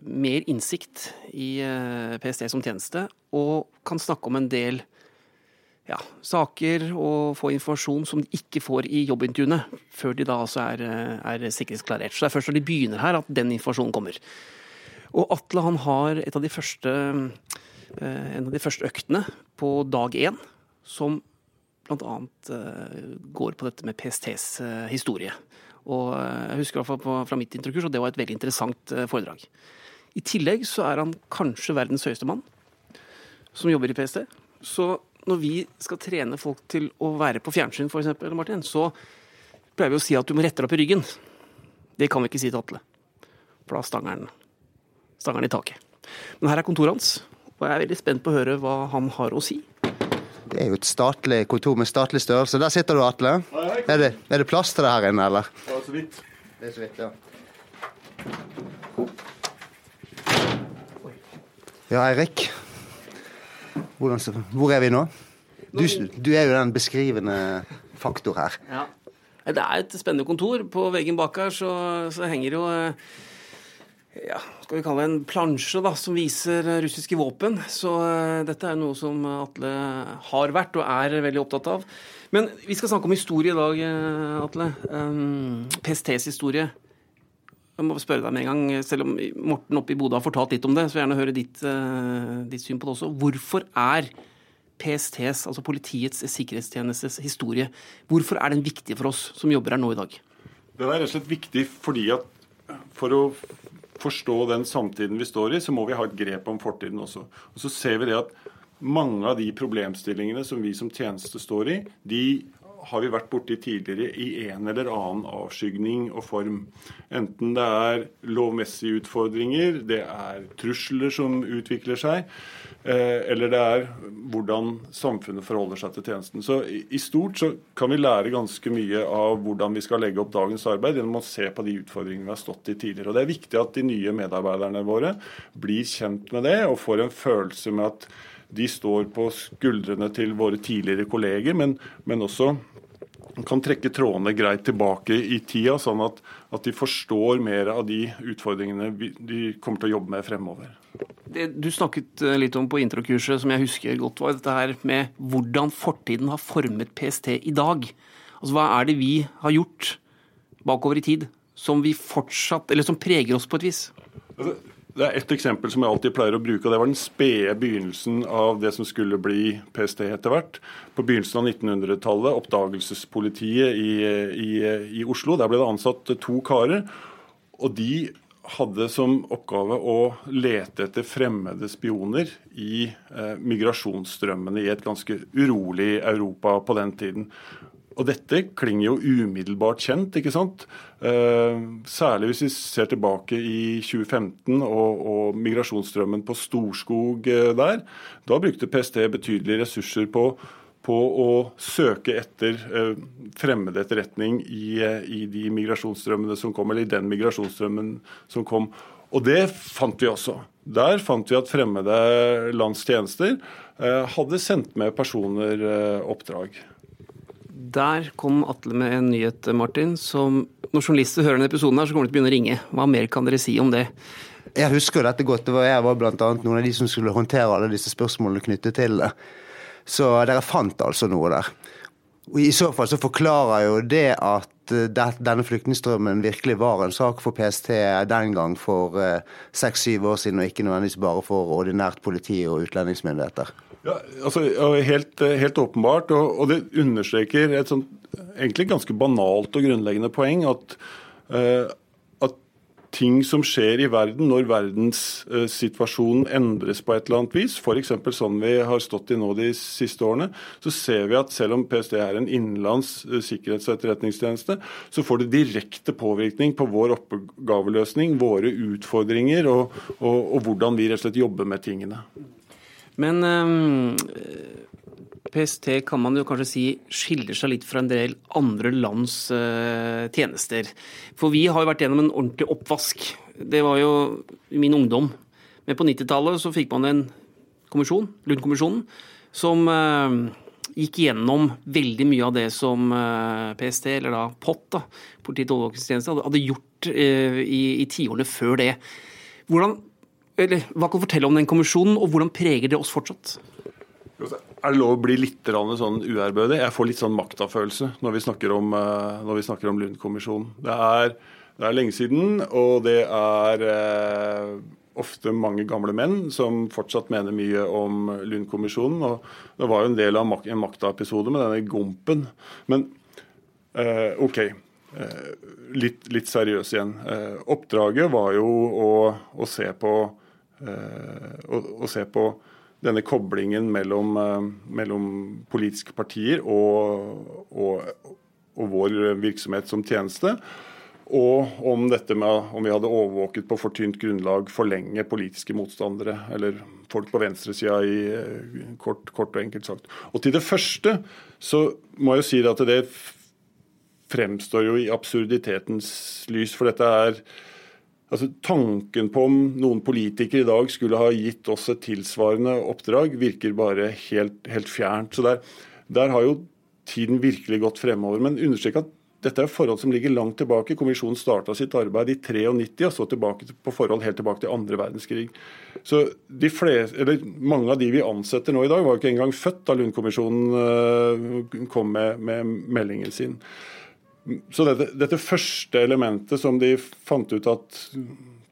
Speaker 2: mer innsikt i eh, PST som tjeneste, og kan snakke om en del ja, saker og få informasjon som de ikke får i jobbintervjuene, før de da altså er, eh, er sikkerhetsklarert. Så det er først når de begynner her at den informasjonen kommer. Og Atle han har et av de første, eh, en av de første øktene på dag én som bl.a. Uh, går på dette med PSTs historie. Og Jeg husker i hvert fall fra mitt introkurs, og det var et veldig interessant foredrag. I tillegg så er han kanskje verdens høyeste mann som jobber i PST. Så når vi skal trene folk til å være på fjernsyn, for eksempel, Martin, så pleier vi å si at du må rette deg opp i ryggen. Det kan vi ikke si til Atle. For da stanger han i taket. Men her er kontoret hans, og jeg er veldig spent på å høre hva han har å si.
Speaker 1: Det er jo et statlig kontor med statlig størrelse. Der sitter du, Atle. Er det, er det plass til det her inne, eller?
Speaker 4: Ja, så vidt.
Speaker 1: Det er så vidt, ja. Ja, Eirik. Hvordan, hvor er vi nå? Du, du, er jo den beskrivende faktor her.
Speaker 2: Ja. Det er et spennende kontor. På veggen bak her så, så henger jo eh, ja, skal vi kalle det en plansje da, som viser russiske våpen. Så uh, dette er noe som Atle har vært og er veldig opptatt av. Men vi skal snakke om historie i dag, Atle. Um, PSTs historie. Jeg må spørre deg med en gang, selv om Morten oppe i Bodø har fortalt litt om det, så vil jeg gjerne høre ditt, uh, ditt syn på det også. Hvorfor er PSTs, altså Politiets sikkerhetstjenestes historie, hvorfor er den viktig for oss som jobber her nå i dag?
Speaker 4: Den er rett og slett viktig fordi at for å forstå den samtiden vi står i, så må vi ha et grep om fortiden også. Og så ser vi det at
Speaker 6: mange av de problemstillingene som vi som tjeneste står i, de har vi vært borti tidligere i en eller annen avskygning og form. Enten det er lovmessige utfordringer, det er trusler som utvikler seg, eh, eller det er hvordan samfunnet forholder seg til tjenesten. Så I stort så kan vi lære ganske mye av hvordan vi skal legge opp dagens arbeid gjennom å se på de utfordringene vi har stått i tidligere. Og Det er viktig at de nye medarbeiderne våre blir kjent med det og får en følelse med at de står på skuldrene til våre tidligere kolleger, men, men også kan trekke trådene greit tilbake i tida, sånn at, at, de forstår mer av de utfordringene de kommer til å jobbe med fremover.
Speaker 2: Det du snakket eh, litt om på introkurset, som jeg husker godt, var dette her med hvordan fortiden har formet PST i dag. Altså Hva er det vi har gjort bakover i tid som vi fortsatt, eller som preger oss på et vis?
Speaker 6: Altså, det er ett eksempel som jeg alltid pleier å bruke, og det var den spede begynnelsen av det som skulle bli PST etter hvert. På begynnelsen av 1900-tallet, oppdagelsespolitiet i, i, i, Oslo. Der ble det ansatt to karer. og de hadde som oppgave å lete etter fremmede spioner i eh, migrasjonsstrømmene i et ganske urolig Europa på den tiden. Og dette klinger jo umiddelbart kjent, ikke sant. Eh, særlig hvis vi ser tilbake i 2015 og, og migrasjonsstrømmen på Storskog eh, der. Da brukte PST betydelige ressurser på, på å søke etter eh, fremmed etterretning i, i, de migrasjonsstrømmene som kom, eller i den migrasjonsstrømmen som kom. Og det fant vi også. Der fant vi at fremmede lands tjenester hadde sendt med personer oppdrag.
Speaker 2: Der kom Atle med en nyhet, Martin, som når journalister hører denne episoden, her, så kommer de til å begynne å ringe. Hva mer kan dere si om det?
Speaker 1: Jeg husker dette godt. Det var jeg var blant annet noen av de som skulle håndtere alle disse spørsmålene knyttet til det. Så dere fant altså noe der. Og I så fall så forklarer jo det at eh, denne flyktningstrømmen virkelig var en sak for PST den gang for eh, seks-syv år siden, og ikke nødvendigvis bare for ordinært politi og utlendingsmyndigheter.
Speaker 6: Ja, altså, helt, helt åpenbart, og, og, det understreker et sånt egentlig ganske banalt og grunnleggende poeng at, uh, ting som skjer i verden når verdenssituasjonen uh, endres på et eller annet vis, f.eks. sånn vi har stått i nå de siste årene, så ser vi at selv om PST er en innenlands uh, sikkerhets- og etterretningstjeneste, så får det direkte påvirkning på vår oppgaveløsning, våre utfordringer og, og, og hvordan vi rett og slett jobber med tingene.
Speaker 2: Men um, PST kan man jo kanskje si skiller seg litt fra en del andre lands uh, tjenester. For vi har jo vært gjennom en ordentlig oppvask. Det var jo min ungdom. Men på 90-tallet så fikk man en kommisjon, Lund-kommisjonen, som uh, gikk gjennom veldig mye av det som PST, eller da POT, da, Politiets overvåkingstjeneste, hadde gjort i, i tiårene før det. Hvordan eller, hva kan du fortelle om den kommisjonen, og hvordan preger det oss fortsatt?
Speaker 6: Er det lov å bli litt sånn uærbødig? Jeg får litt sånn maktafølelse når vi snakker om, når vi snakker om Lund-kommisjonen. Det, det, er lenge siden, og det er eh, ofte mange gamle menn som fortsatt mener mye om Lund-kommisjonen. og Det var jo en del av en makta-episode med denne Gompen. Men eh, OK. Eh, litt, litt seriøs igjen. Eh, oppdraget var jo å, å se på å, å, se på denne koblingen mellom, eh, mellom politiske partier og, og, og, vår virksomhet som tjeneste. Og om dette med om vi hadde overvåket på for tynt grunnlag for lenge politiske motstandere, eller folk på venstresida, i eh, kort, kort og enkelt sagt. Og til det første så må jeg jo si at det fremstår jo i absurditetens lys, for dette er Altså, tanken på om noen politikere i dag skulle ha gitt oss et tilsvarende oppdrag, virker bare helt, helt fjernt. Så der, der, har jo tiden virkelig gått fremover. Men understrek at dette er forhold som ligger langt tilbake. Kommisjonen starta sitt arbeid i 93 og så tilbake på forhold helt tilbake til andre verdenskrig. Så fleste, Mange av de vi ansetter nå i dag, var jo ikke engang født da Lund-kommisjonen eh, kom med, med meldingen sin. Så dette, dette, første elementet som de fant ut at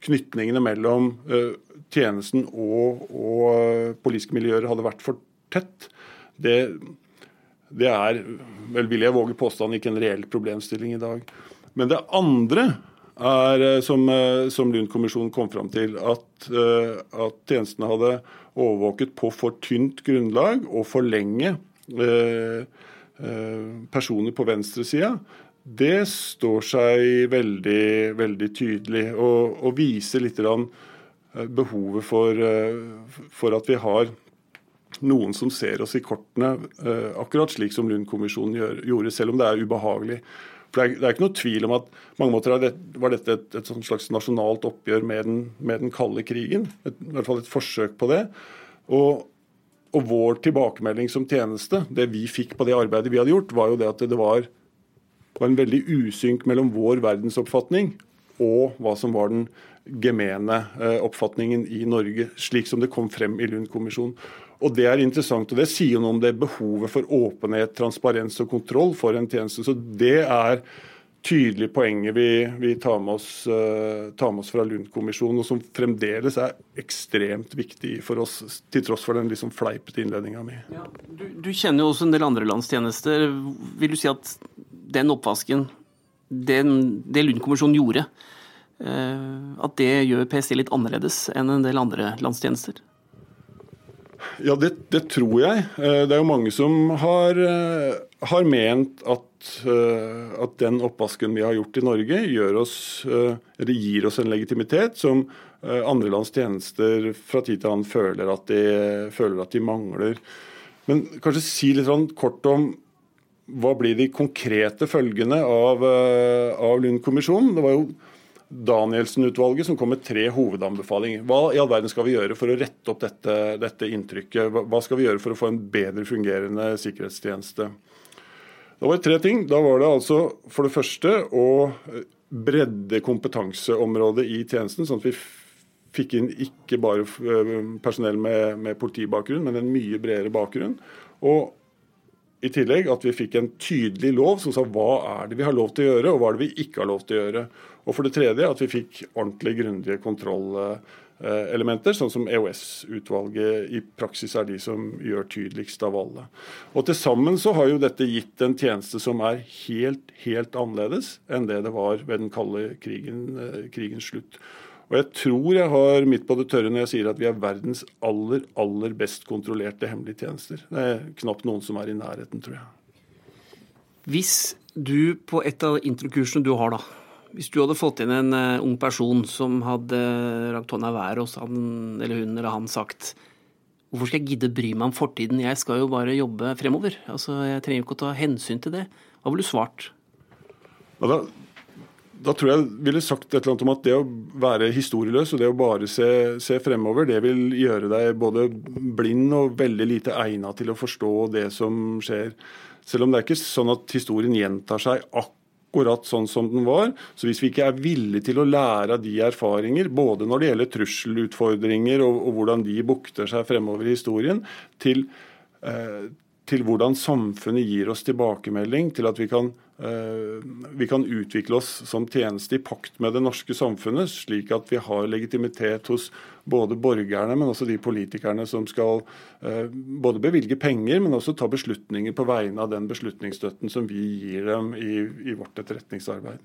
Speaker 6: knytningene mellom uh, tjenesten og, og uh, politiske miljøer hadde vært for tett, det, det er, vel vil jeg våge påstand, ikke en reell problemstilling i dag. Men det andre er, eh, som, eh, som Lund-kommisjonen kom fram til, at, at, tjenestene hadde overvåket på for tynt grunnlag og for lenge eh, personer på venstresida. Det står seg veldig, veldig tydelig og, og viser litt behovet for, for at vi har noen som ser oss i kortene, akkurat slik som Lund-kommisjonen gjorde, selv om det er ubehagelig. For det er, det er, ikke noe tvil om at mange måter var dette et, et slags nasjonalt oppgjør med den, med den kalde krigen. Et, I hvert fall et forsøk på det. Og, og, vår tilbakemelding som tjeneste, det vi fikk på det arbeidet vi hadde gjort, var jo det at det var, var en veldig usynk mellom vår verdensoppfatning og hva som var den gemene eh, oppfatningen i Norge, slik som det kom frem i Lund-kommisjonen. Og Det er interessant, og det sier noe om det behovet for åpenhet, transparens og kontroll for en tjeneste. Så Det er tydelig poenget vi, vi tar, med oss, uh, tar, med oss, fra Lund-kommisjonen, og som fremdeles er ekstremt viktig for oss, til tross for den liksom fleipete innledninga mi. Ja,
Speaker 2: du, du, kjenner jo også en del andre landstjenester. Vil du si at den oppvasken, den, det Lund-kommisjonen gjorde, uh, at det gjør PST litt annerledes enn en del andre landstjenester?
Speaker 6: Ja, det, det, tror jeg. Eh, det er jo mange som har, eh, har ment at, eh, at, den oppvasken vi har gjort i Norge, oss, gir oss en legitimitet som andre lands tjenester fra tid til annen føler at de, føler at de mangler. Men kanskje si litt kort om hva blir de konkrete følgene av, av Lund-kommisjonen? Det var jo Danielsen-utvalget som kom med tre hovedanbefalinger. Hva i all verden skal vi gjøre for å rette opp dette, dette, inntrykket? Hva skal vi gjøre for å få en bedre fungerende sikkerhetstjeneste? Da var det tre ting. Da var det altså for det første å bredde kompetanseområdet i tjenesten, sånn at vi fikk inn ikke bare eh, personell med, med politibakgrunn, men en mye bredere bakgrunn. Og i tillegg at vi fikk en tydelig lov som sa hva er det vi har lov til å gjøre, og hva er det vi ikke har lov til å gjøre. Og for det tredje at vi fikk ordentlig grundige kontrollelementer, sånn som EOS-utvalget i praksis er de som gjør tydeligst av alle. Og Til sammen så har jo dette gitt en tjeneste som er helt, helt annerledes enn det det var ved den kalde krigen, eh, krigens slutt. Og jeg tror jeg har midt på det tørre når jeg sier at vi er verdens aller, aller best kontrollerte hemmelige tjenester. Det er knapt noen som er i nærheten, tror jeg.
Speaker 2: Hvis du på et av introkursene du har, da, hvis du hadde fått inn en uh, ung person som hadde rakt hånda i været, så hadde eller hun eller han sagt Hvorfor skal jeg gidde bry meg om fortiden, jeg skal jo bare jobbe fremover. Altså, Jeg trenger jo ikke å ta hensyn til det. Hva ville du svart?
Speaker 6: Ja, da, da, tror jeg ville sagt et eller annet om at det å være historieløs og det å bare se, se fremover, det vil gjøre deg både blind og veldig lite egnet til å forstå det som skjer. Selv om det er ikke sånn at historien gjentar seg akkurat sånn som den var. Så hvis vi ikke er villige til å lære av de erfaringer, både når det gjelder trusselutfordringer og, og hvordan de bukter seg fremover i historien, til, eh, til hvordan samfunnet gir oss tilbakemelding, til at vi kan vi kan utvikle oss som tjeneste i pakt med det norske samfunnet, slik at vi har legitimitet hos både borgerne, men også de politikerne som skal eh, både bevilge penger, men også ta beslutninger på vegne av den beslutningsstøtten som vi gir dem i, i vårt etterretningsarbeid.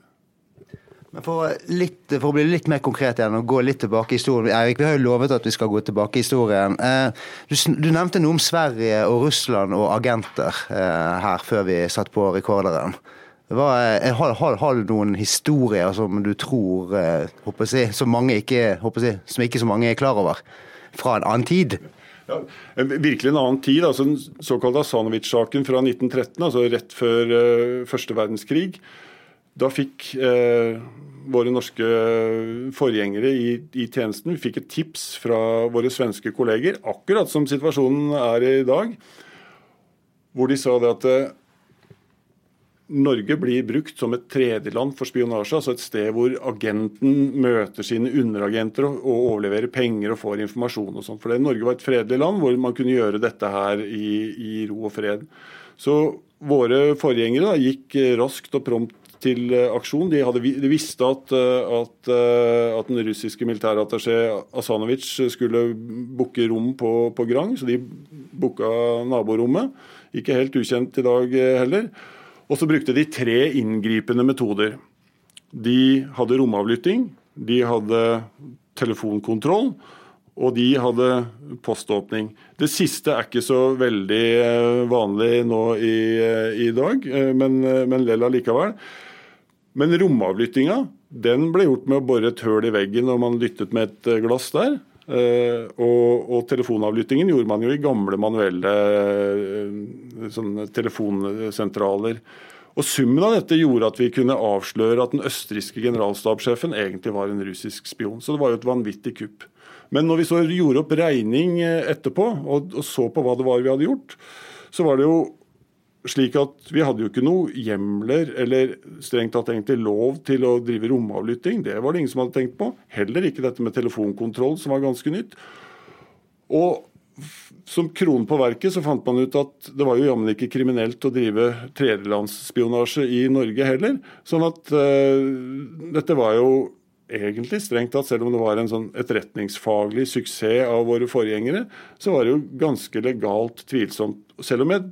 Speaker 1: Men for, litt, for, å bli litt mer konkret igjen og gå litt tilbake i historien. Erik, vi har jo lovet at vi skal gå tilbake i historien. Eh, du, du nevnte noe om Sverige og Russland og agenter her før vi satt på rekorderen. Hva, eh, har, har, har, du noen historier som du tror eh, jeg, som, mange ikke, jeg, som ikke så mange er klar over, fra en annen tid?
Speaker 6: Ja, virkelig en annen tid. altså Den såkalte Asanovic-saken fra 1913, altså rett før uh, første verdenskrig. Da fikk uh, våre norske forgjengere i, i, tjenesten vi fikk et tips fra våre svenske kolleger, akkurat som situasjonen er i dag, hvor de sa det at uh, Norge blir brukt som et tredjeland for spionasje, altså et sted hvor agenten møter sine underagenter og, overleverer penger og får informasjon og sånt. For Norge var et fredelig land hvor man kunne gjøre dette her i, i ro og fred. Så våre forgjengere da, gikk raskt og prompt til eh, aksjon. De, hadde, de visste at, eh, at, eh, at, den russiske militærattaché Asanovic skulle booke rom på, på Grang, så de booka naborommet. Ikke helt ukjent i dag heller. Og så brukte de tre inngripende metoder. de hadde romavlytting, de hadde telefonkontroll, og de hadde poståpning. Det siste er ikke så veldig eh, vanlig nå i, eh, i dag, eh, men, men lell allikevel. Men romavlyttinga den ble gjort med å bore et høl i veggen når man lyttet med et glass der. Og, og, telefonavlyttingen gjorde man jo i gamle manuelle telefonsentraler. Og Summen av dette gjorde at vi kunne avsløre at den østerrikske generalstabssjefen egentlig var en russisk spion. Så det var jo et vanvittig kupp. Men når vi så gjorde opp regning eh, etterpå, og, og så på hva det var vi hadde gjort, så var det jo slik at vi hadde jo ikke noe hjemler eller strengt tatt egentlig lov til å drive romavlytting. Det var det ingen som hadde tenkt på. Heller ikke dette med telefonkontroll, som var ganske nytt. Og som kronen på verket så fant man ut at det var jo jammen ikke kriminelt å drive tredjelandsspionasje i Norge heller. Sånn at uh, dette var jo egentlig strengt tatt, selv om det var en sånn etterretningsfaglig suksess av våre forgjengere, så var det jo ganske legalt tvilsomt. Selv om jeg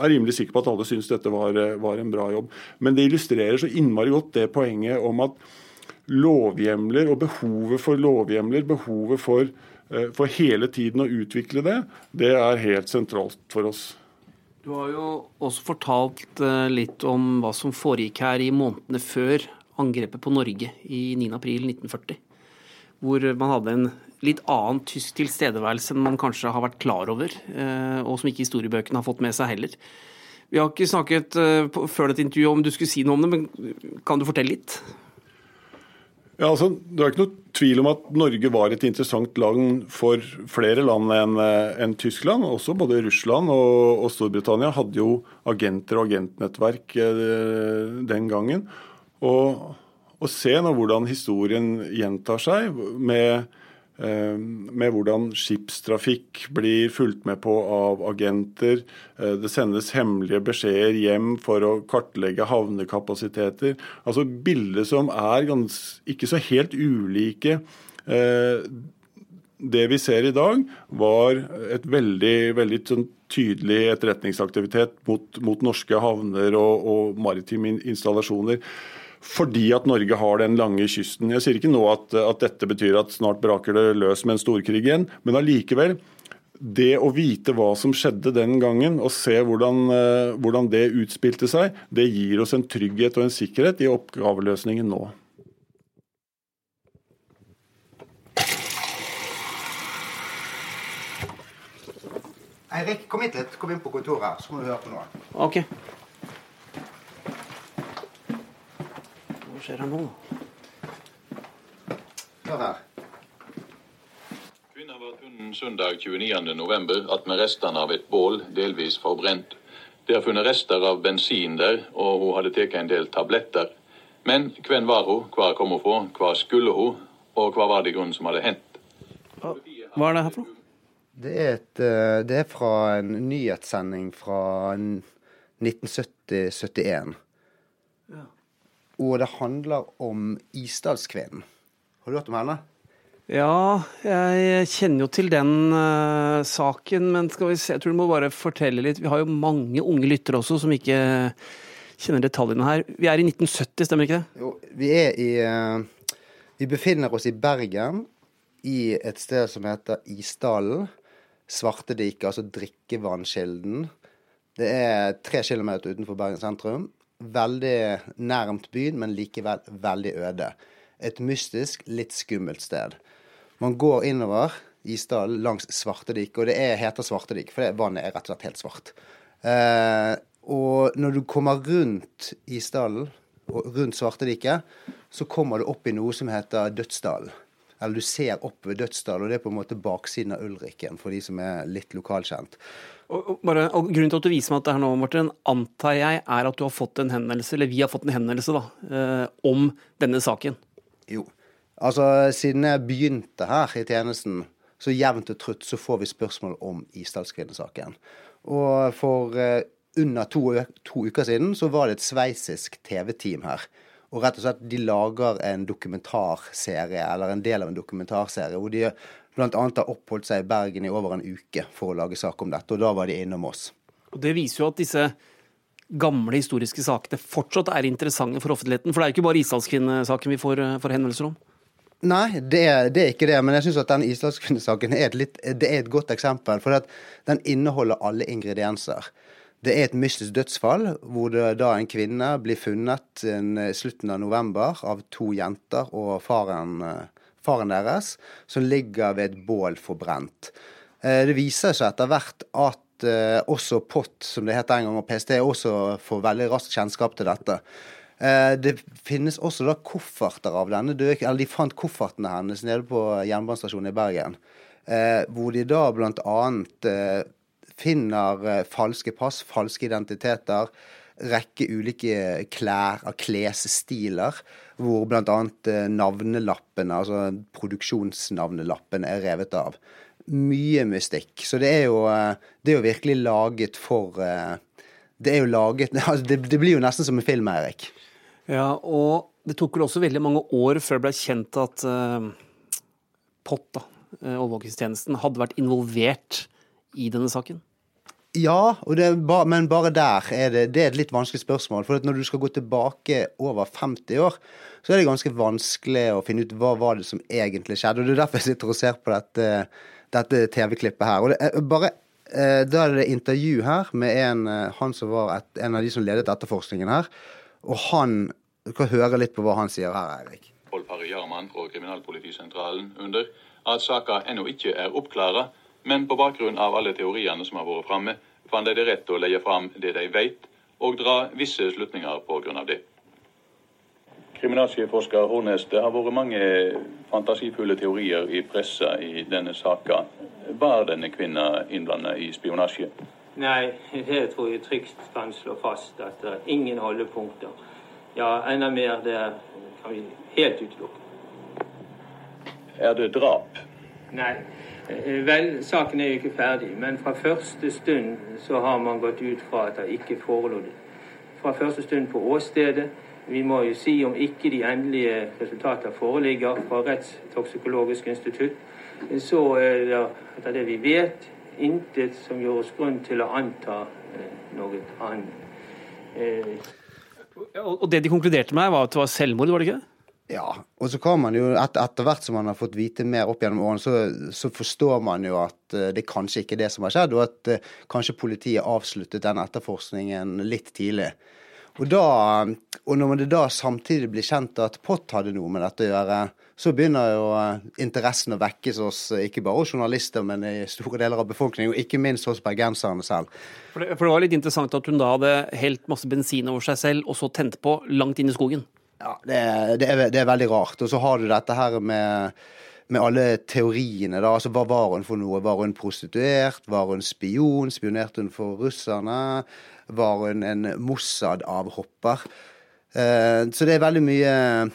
Speaker 6: er rimelig sikker på at alle syns dette var, var, en bra jobb. Men det illustrerer så innmari godt det poenget om at lovhjemler og behovet for lovhjemler, behovet for, eh, for hele tiden å utvikle det, det er helt sentralt for oss.
Speaker 2: Du har jo også fortalt eh, litt om hva som foregikk her i månedene før angrepet på Norge i 9.4.1940. Hvor man hadde en litt annen tysk tilstedeværelse enn man kanskje har vært klar over, eh, og som ikke historiebøkene har fått med seg heller. Vi har ikke snakket eh, før dette intervjuet om du skulle si noe om det, men kan du fortelle litt?
Speaker 6: Ja, altså, Det er ikke noe tvil om at Norge var et interessant land for flere land enn eh, en Tyskland. Også både Russland og, og, Storbritannia hadde jo agenter og agentnettverk den gangen. Og, å se nå hvordan historien gjentar seg, med, med hvordan skipstrafikk blir fulgt med på av agenter. Eh, det sendes hemmelige beskjeder hjem for å kartlegge havnekapasiteter. Altså bilder som er ikke så helt ulike. Eh, det vi ser i dag, var et veldig, veldig sånn tydelig etterretningsaktivitet mot, mot norske havner og, og maritime installasjoner fordi at Norge har den lange kysten. Jeg sier ikke nå at, at dette betyr at snart braker det løs med en storkrig igjen, men allikevel. Det å vite hva som skjedde den gangen, og se hvordan, uh, hvordan det utspilte seg, det gir oss en trygghet og en sikkerhet i oppgaveløsningen nå.
Speaker 1: Eirik, kom hit litt. Kom inn på kontoret, så må du høre på noe.
Speaker 2: Ok. skjer her nå?
Speaker 1: Hør her.
Speaker 7: Kvinna var funnet søndag 29.11. med restene av et bål, delvis forbrent. Det er funnet rester av bensin der, og hun hadde tatt en del tabletter. Men hvem var hun, hvor kom hun fra, hva skulle hun, og hva var det i grunnen som hadde hendt?
Speaker 2: Hva er det her for noe?
Speaker 1: Det er, et, eh, det er fra en nyhetssending fra 1970-71. Og det handler om Isdalskvinnen. Har du hørt om henne?
Speaker 2: Ja, jeg kjenner jo til den uh, saken, men skal vi se, jeg tror du må bare fortelle litt. Vi har jo mange unge lyttere også som ikke kjenner detaljene her. Vi er i 1970, stemmer ikke det?
Speaker 1: Jo, vi er i uh, Vi befinner oss i Bergen, i et sted som heter Isdalen. Svartediket, altså drikkevannskilden. Det er tre kilometer utenfor Bergen sentrum veldig nærmt byen, men likevel veldig øde. Et mystisk, litt skummelt sted. Man går innover Isdalen langs Svartedik, og det er, heter Svartedik, for det vannet er rett og slett helt svart. Eh, og når du kommer rundt Isdalen, og rundt Svartediket, så kommer du opp i noe som heter Dødsdalen. Eller du ser opp ved Dødsdalen, og det er på en måte baksiden av Ulriken, for de som er litt lokalkjent.
Speaker 2: Og, bare, og Grunnen til at du viser meg at det her nå, Martin, antar jeg er at du har fått en henvendelse, eller vi har fått en henvendelse, da, eh, om denne saken?
Speaker 1: Jo. Altså, siden jeg begynte her i tjenesten, så jevnt og trutt så får vi spørsmål om Isdalskvinnesaken. Og for eh, under to, to, uker siden så var det et sveitsisk TV-team her. Og rett og slett de lager en dokumentarserie, eller en del av en dokumentarserie, hvor de bl.a. har oppholdt seg i Bergen i over en uke for å lage sak om dette. Og da var de innom oss.
Speaker 2: Og Det viser jo at disse gamle historiske sakene fortsatt er interessante for offentligheten? For det er jo ikke bare Isdalskvinnesaken vi får, får henvendelser om?
Speaker 1: Nei, det det er, ikke det. Men jeg syns at den islandskvinnesaken er, er, et godt eksempel. For den inneholder alle ingredienser. Det er et mystisk dødsfall hvor det da en kvinne blir funnet i slutten av november av to jenter og faren, faren deres, som ligger ved et bål forbrent. Eh, det viser seg etter hvert at eh, også POT, som det het en gang, og PST også får veldig raskt kjennskap til dette. Eh, det finnes også da kofferter av denne døde Eller de fant koffertene hennes nede på jernbanestasjonen i Bergen. Hvor de da bl.a. Finner falske pass, falske identiteter, rekke ulike klær av klesstiler, hvor bl.a. navnelappene, altså produksjonsnavnelappene, er revet av. Mye mystikk. Så det er jo, det er jo virkelig laget for Det er jo laget altså det, det blir jo nesten som en film, Eirik.
Speaker 2: Ja, og det tok vel også veldig mange år før det ble kjent at uh, POT, da, overvåkingstjenesten, hadde vært involvert i denne saken?
Speaker 1: Ja, ba, men bare der er det, det er et litt vanskelig spørsmål. For når du skal gå tilbake over 50 år, så er det ganske vanskelig å finne ut hva var det som egentlig skjedde. og Det er derfor jeg sitter og ser på dette, dette TV-klippet her. Og det, bare, eh, Da er det intervju her med en, han som var et, en av de som ledet etterforskningen her. Og han Du kan høre litt på hva han sier her, Eirik.
Speaker 7: Pål Parry Jarmann fra Kriminalpolitisentralen under at saka ennå ikke er oppklara, men på bakgrunn av alle teoriene som har vært framme, fant de det rett å legge fram det de vet, og dra visse slutninger på grunn av det. Kriminalsjefforsker Hornes, det har vært mange fantasifulle teorier i pressa i denne saka. Var denne kvinna innblanda i spionasje?
Speaker 8: Nei, det tror jeg trygt kan slå fast at det er ingen holdepunkter. Ja, enda mer, det kan vi helt utelukke.
Speaker 7: Er det drap?
Speaker 8: Nei. Eh, vel, saken er jo ikke ferdig. Men fra første stund så har man gått ut fra at det ikke forelå det. Fra første stund på åstedet. Vi må jo si om ikke de endelige resultater foreligger fra Rettstoksikologisk institutt, så er det etter det vi vet, intet som gjør oss grunn til å anta eh, noe annet.
Speaker 2: Eh, og det de konkluderte med, var at det var selvmord, var det ikke?
Speaker 1: Ja, og så kan man jo etter, etter hvert som man har fått vite mer opp gjennom årene, så, så, forstår man jo at uh, det kanskje ikke er det som har skjedd, og at uh, kanskje politiet avsluttet den etterforskningen litt tidlig. Og, da, og når det da samtidig blir kjent at POT hadde noe med dette å gjøre, så begynner jo eh, interessen å vekkes hos eh, ikke bare hos journalister, men i store deler av befolkningen, og ikke minst hos bergenserne selv.
Speaker 2: For det, for det var litt interessant at hun da hadde helt masse bensin over seg selv, og så tent på langt inn i skogen.
Speaker 1: Ja, det, det, er, det er veldig rart. Og så har du dette her med med alle teoriene. da, altså Hva var hun for noe? Var hun prostituert? Var hun spion? Spionerte hun for russerne? var hun en Mossad-avhopper. Eh, så det er veldig mye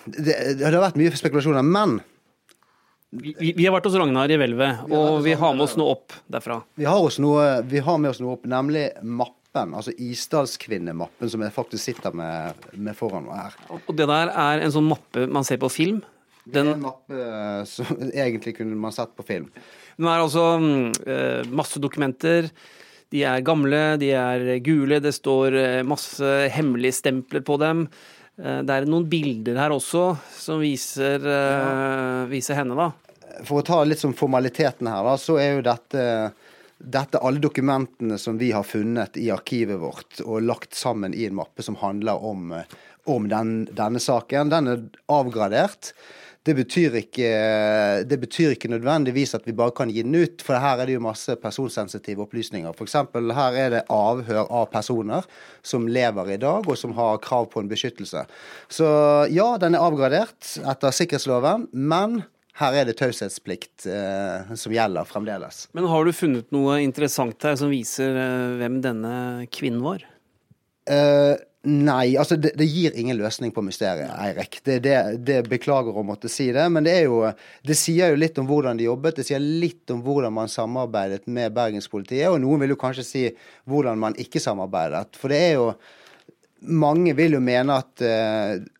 Speaker 1: det, det har vært mye spekulasjoner. Men
Speaker 2: vi, vi, har vært hos Ragnar i hvelvet, og vi har med oss noe opp derfra.
Speaker 1: Vi har, noe, vi har med oss noe opp, nemlig mappen, altså Isdalskvinnemappen, som jeg faktisk sitter med, med foran meg her.
Speaker 2: Og det der er en sånn mappe man ser på film?
Speaker 1: Den... Det er en mappe som egentlig kunne man sett på film.
Speaker 2: Den er altså mm, masse dokumenter de er gamle, de er gule, det står eh, masse hemmelige stempler på dem. Eh, det er noen bilder her også som viser, ja. viser henne, da.
Speaker 1: For å ta litt som formaliteten her, da, så er jo dette dette alle dokumentene som vi har funnet i arkivet vårt og lagt sammen i en mappe som handler om, om den, denne saken. Den er avgradert. Det betyr, ikke, det betyr ikke nødvendigvis at vi bare kan gi den ut, for her er det jo masse personsensitive opplysninger. F.eks. her er det avhør av personer som lever i dag, og som har krav på en beskyttelse. Så ja, den er avgradert etter sikkerhetsloven, men her er det taushetsplikt eh, som gjelder fremdeles.
Speaker 2: Men har du funnet noe interessant her som viser eh, hvem denne kvinnen var?
Speaker 1: Eh, Nei, altså det, det, gir ingen løsning på mysteriet, Eirik. Det, det, det, beklager å måtte si det, men det, er jo, det sier jo litt om hvordan de jobbet. Det sier litt om hvordan man samarbeidet med bergenspolitiet, og noen vil jo kanskje si hvordan man ikke samarbeidet. For det er jo Mange vil jo mene at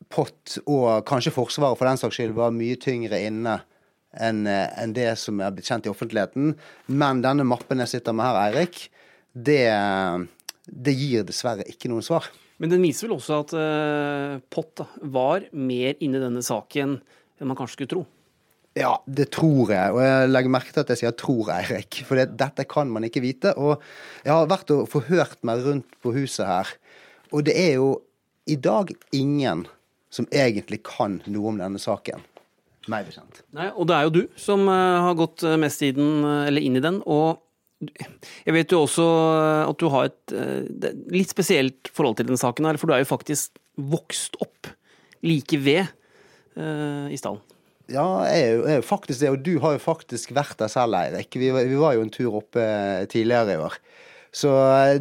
Speaker 1: eh, POT og kanskje Forsvaret for den saks skyld var mye tyngre inne enn eh, en det som er blitt kjent i offentligheten. Men denne mappen jeg sitter med her, Eirik, det det gir dessverre ikke noen svar.
Speaker 2: Men den viser vel også at uh, Pott da, var mer inne i denne saken enn man kanskje skulle tro?
Speaker 1: Ja, det tror jeg. Og jeg legger merke til at jeg sier 'tror', Eirik. For det, dette kan man ikke vite. Og jeg har vært og forhørt meg rundt på huset her. Og det er jo i dag ingen som egentlig kan noe om denne saken. Meg bekjent.
Speaker 2: Nei, og det er jo du som uh, har gått mest i den, eller inn i den. og jeg vet jo også at du har et litt spesielt forhold til den saken, her, for du er jo faktisk vokst opp like ved uh, i stallen.
Speaker 1: Ja, jeg er, jo, jeg er jo faktisk det, og du har jo faktisk vært der selv, Eirik. Vi, vi, var jo en tur oppe tidligere i år. Så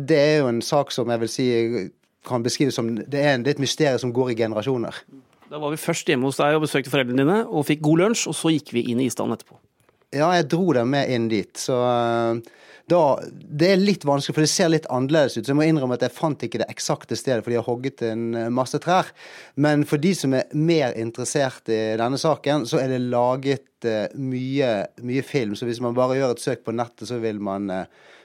Speaker 1: det er jo en sak som jeg vil si kan beskrives som Det er, det er et mysterium som går i generasjoner.
Speaker 2: Da var vi først hjemme hos deg og besøkte foreldrene dine og fikk god lunsj, og så gikk vi inn i isdalen etterpå.
Speaker 1: Ja, jeg dro dem med inn dit. Så da, det er litt vanskelig, for det ser litt annerledes ut. Så jeg må innrømme at jeg fant ikke det eksakte stedet, for de har hogget en eh, masse trær. Men for de som er mer interessert i denne saken, så er det laget uh, mye, mye, film. Så hvis man bare gjør et søk på nettet, så vil man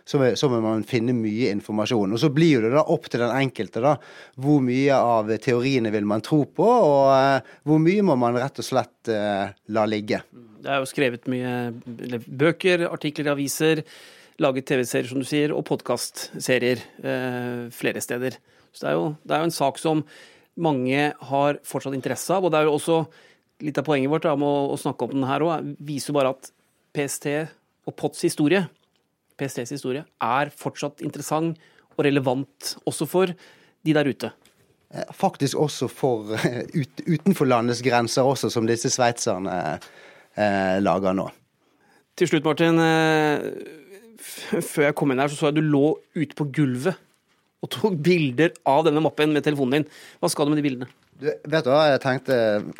Speaker 1: så må man finne mye informasjon. Og Så blir det da opp til den enkelte da, hvor mye av teoriene vil man tro på, og uh, hvor mye må man rett og slett uh, la ligge.
Speaker 2: Det er jo skrevet mye bøker, artikler i aviser laget TV-serier, som du sier, og podkastserier eh, flere steder. Så det er, jo, det er, jo, en sak som mange har fortsatt interesse av. Og det er jo også litt av poenget vårt da, med å, å, snakke om den her òg, viser jo bare at PST og POTs historie, PSTs historie, er fortsatt interessant og relevant også for de der ute.
Speaker 1: Eh, faktisk også for ut, utenfor landets grenser, også, som disse sveitserne eh, lager nå.
Speaker 2: Til slutt, Martin. Eh, før jeg kom inn her, så så jeg du lå ute på gulvet og tok bilder av denne mappen med telefonen din. Hva skal du med de bildene?
Speaker 1: Du, vet du hva, jeg tenkte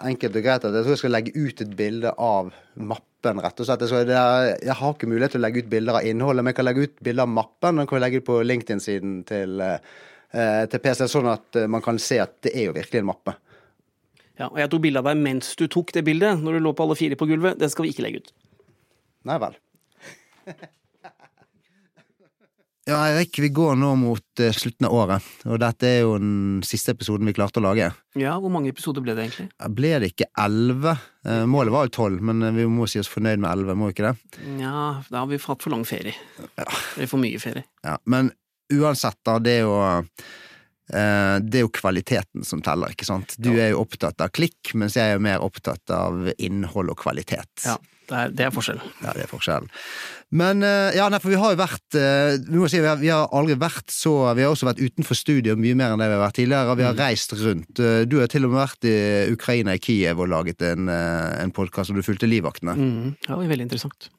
Speaker 1: enkelt og greit at jeg tror jeg skal legge ut et bilde av mappen, rett og slett. Jeg, er, jeg har ikke mulighet til å legge ut bilder av innholdet, men jeg kan legge ut bilder av mappen. Den kan legge ut på LinkedIn-siden til, eh, til PC, sånn at man kan se at det er jo virkelig en mappe.
Speaker 2: Ja, og jeg tok bilde av deg mens du tok det bildet, når du lå på alle fire på gulvet. Det skal vi ikke legge ut.
Speaker 1: Nei vel. Ja, Eirik, vi går nå mot uh, slutten av året, og dette er jo den siste episoden vi klarte å lage.
Speaker 2: Ja, Hvor mange episoder ble det egentlig?
Speaker 1: Ble det ikke elleve? Uh, målet var jo tolv, men uh, vi må si oss fornøyd med elleve, må vi ikke det?
Speaker 2: Ja, da har vi fått for lang ferie. Ja. Eller for mye ferie.
Speaker 1: Ja, Men uansett, da, det er jo det er jo kvaliteten som teller, ikke sant. Du er jo opptatt av klikk, mens jeg er jo mer opptatt av innhold og kvalitet.
Speaker 2: Ja. Det er, det er forskjellen.
Speaker 1: Ja, det er forskjellen. Men eh, ja, nei, for vi har jo vært eh, Vi må si vi har, vi har, aldri vært så Vi har også vært utenfor studio mye mer enn det vi har vært tidligere. Vi har mm. reist rundt. Eh, du har til og med vært i Ukraina, i Kiev, og laget en, en podkast, og du fulgte livvaktene.
Speaker 2: Mm, ja, det var veldig interessant.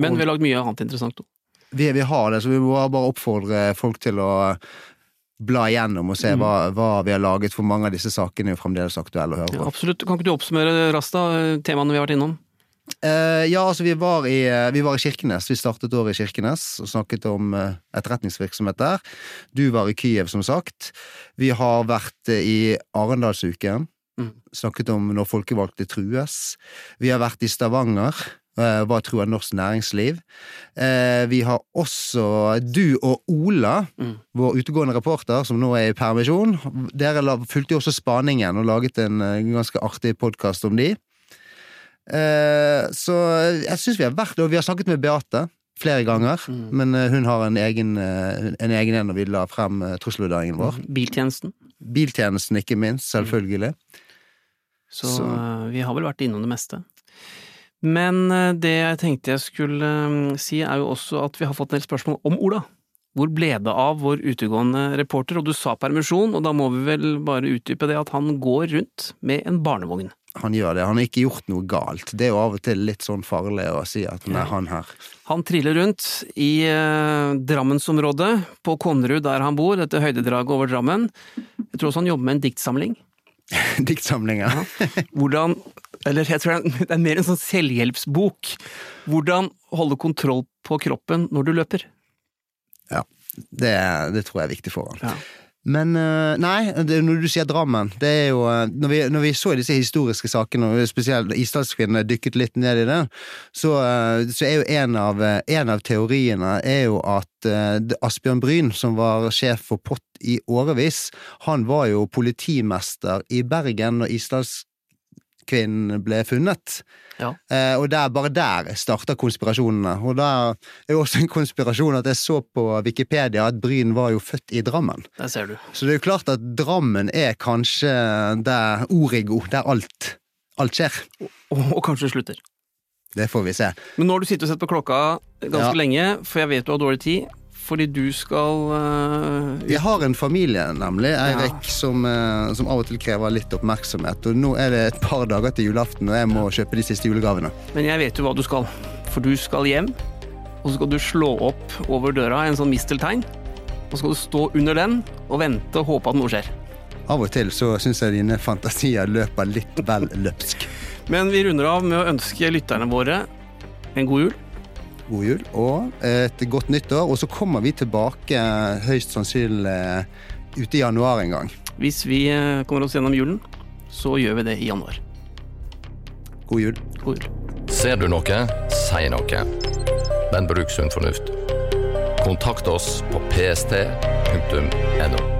Speaker 2: Men og, vi har lagd mye annet interessant òg.
Speaker 1: Vi, vi, har det, så vi må bare oppfordre folk til å bla igjennom og se mm. hva, hva, vi har laget, for mange av disse sakene er jo fremdeles aktuelle å høre på.
Speaker 2: Ja, absolutt. Kan ikke du oppsummere raskt da, temaene vi har vært innom?
Speaker 1: Uh, ja, altså vi var, i, eh, vi var, i, Kirkenes. Vi startet året i Kirkenes og snakket om uh, etterretningsvirksomhet der. Du var i Kyiv, som sagt. Vi har vært uh, i Arendalsuken. Mm. Snakket om når folkevalgte trues. Vi har vært i Stavanger. Hva truer norsk næringsliv? Vi har også du og Ola, mm. vår utegående reporter, som nå er i permisjon. Dere fulgte jo også spaningen og laget en ganske artig podkast om de. Eh, så jeg syns vi har vært Og vi har snakket med Beate flere ganger, mm. men eh, hun har en egen eh, en egen en når vi la frem trusselvurderingen vår.
Speaker 2: Mm. Biltjenesten?
Speaker 1: Biltjenesten, ikke minst. Selvfølgelig.
Speaker 2: Så, Så, vi har vel vært innom det meste. Men det jeg tenkte jeg skulle si, er jo også at vi har fått en del spørsmål om Ola. Hvor ble det av vår utegående reporter? Og du sa permisjon, og da må vi vel bare utdype det at han går rundt med en barnevogn
Speaker 1: han gjør det. Han har ikke gjort noe galt. Det er jo av og til litt sånn farlig å si at nei, han her.
Speaker 2: Han triller rundt i eh, Drammensområdet, på Konnerud der han bor, dette høydedraget over Drammen. Jeg tror også han jobber med en diktsamling.
Speaker 1: diktsamling, ja.
Speaker 2: Hvordan Eller jeg tror det er mer en sånn selvhjelpsbok. Hvordan holde kontroll på kroppen når du løper.
Speaker 1: Ja, det, det tror jeg er viktig for han. Ja. Men eh, nei, det, når du sier Drammen det er jo, eh, når, vi, når vi så disse historiske sakene, og spesielt Isdalskvinnene dykket litt ned i det, så, eh, så er jo en av, en av teoriene er jo at Asbjørn Bryn, som var sjef for POT i årevis, han var jo politimester i Bergen når Isdalskvinnen ble funnet.
Speaker 2: Ja.
Speaker 1: Eh, og der, bare der starter konspirasjonene. Og det er jo også en konspirasjon at jeg så på Wikipedia at Bryn var jo født i Drammen.
Speaker 2: Der ser du.
Speaker 1: Så det er jo klart at Drammen er kanskje der origo, der alt, alt skjer.
Speaker 2: Og, og kanskje slutter.
Speaker 1: Det får vi se.
Speaker 2: Men nå har du sittet og sett på klokka ganske
Speaker 1: Ja.
Speaker 2: lenge, for jeg vet du har dårlig tid. Fordi du skal uh,
Speaker 1: Jeg har en familie, nemlig, Eirik, som, uh, som av og til krever litt oppmerksomhet. Og nå er det et par dager til julaften, og jeg må kjøpe de siste julegavene.
Speaker 2: Men jeg vet jo hva du skal. For du skal hjem, og så skal du slå opp over døra en sånn misteltein. Og så skal du stå under den og vente og håpe at noe skjer.
Speaker 1: Av og til så syns jeg dine fantasier løper litt vel løpsk.
Speaker 2: Men vi runder av med å ønske lytterne våre en god jul.
Speaker 1: God jul og et godt nyttår. Og så kommer vi tilbake høyst sannsynlig ute i januar en gang.
Speaker 2: Hvis vi øh, kommer oss gjennom julen, så gjør vi det i januar.
Speaker 1: God jul.
Speaker 2: God jul.
Speaker 3: Ser du noe, si noe. Men bruk sunn fornuft. Kontakt oss på pst.no.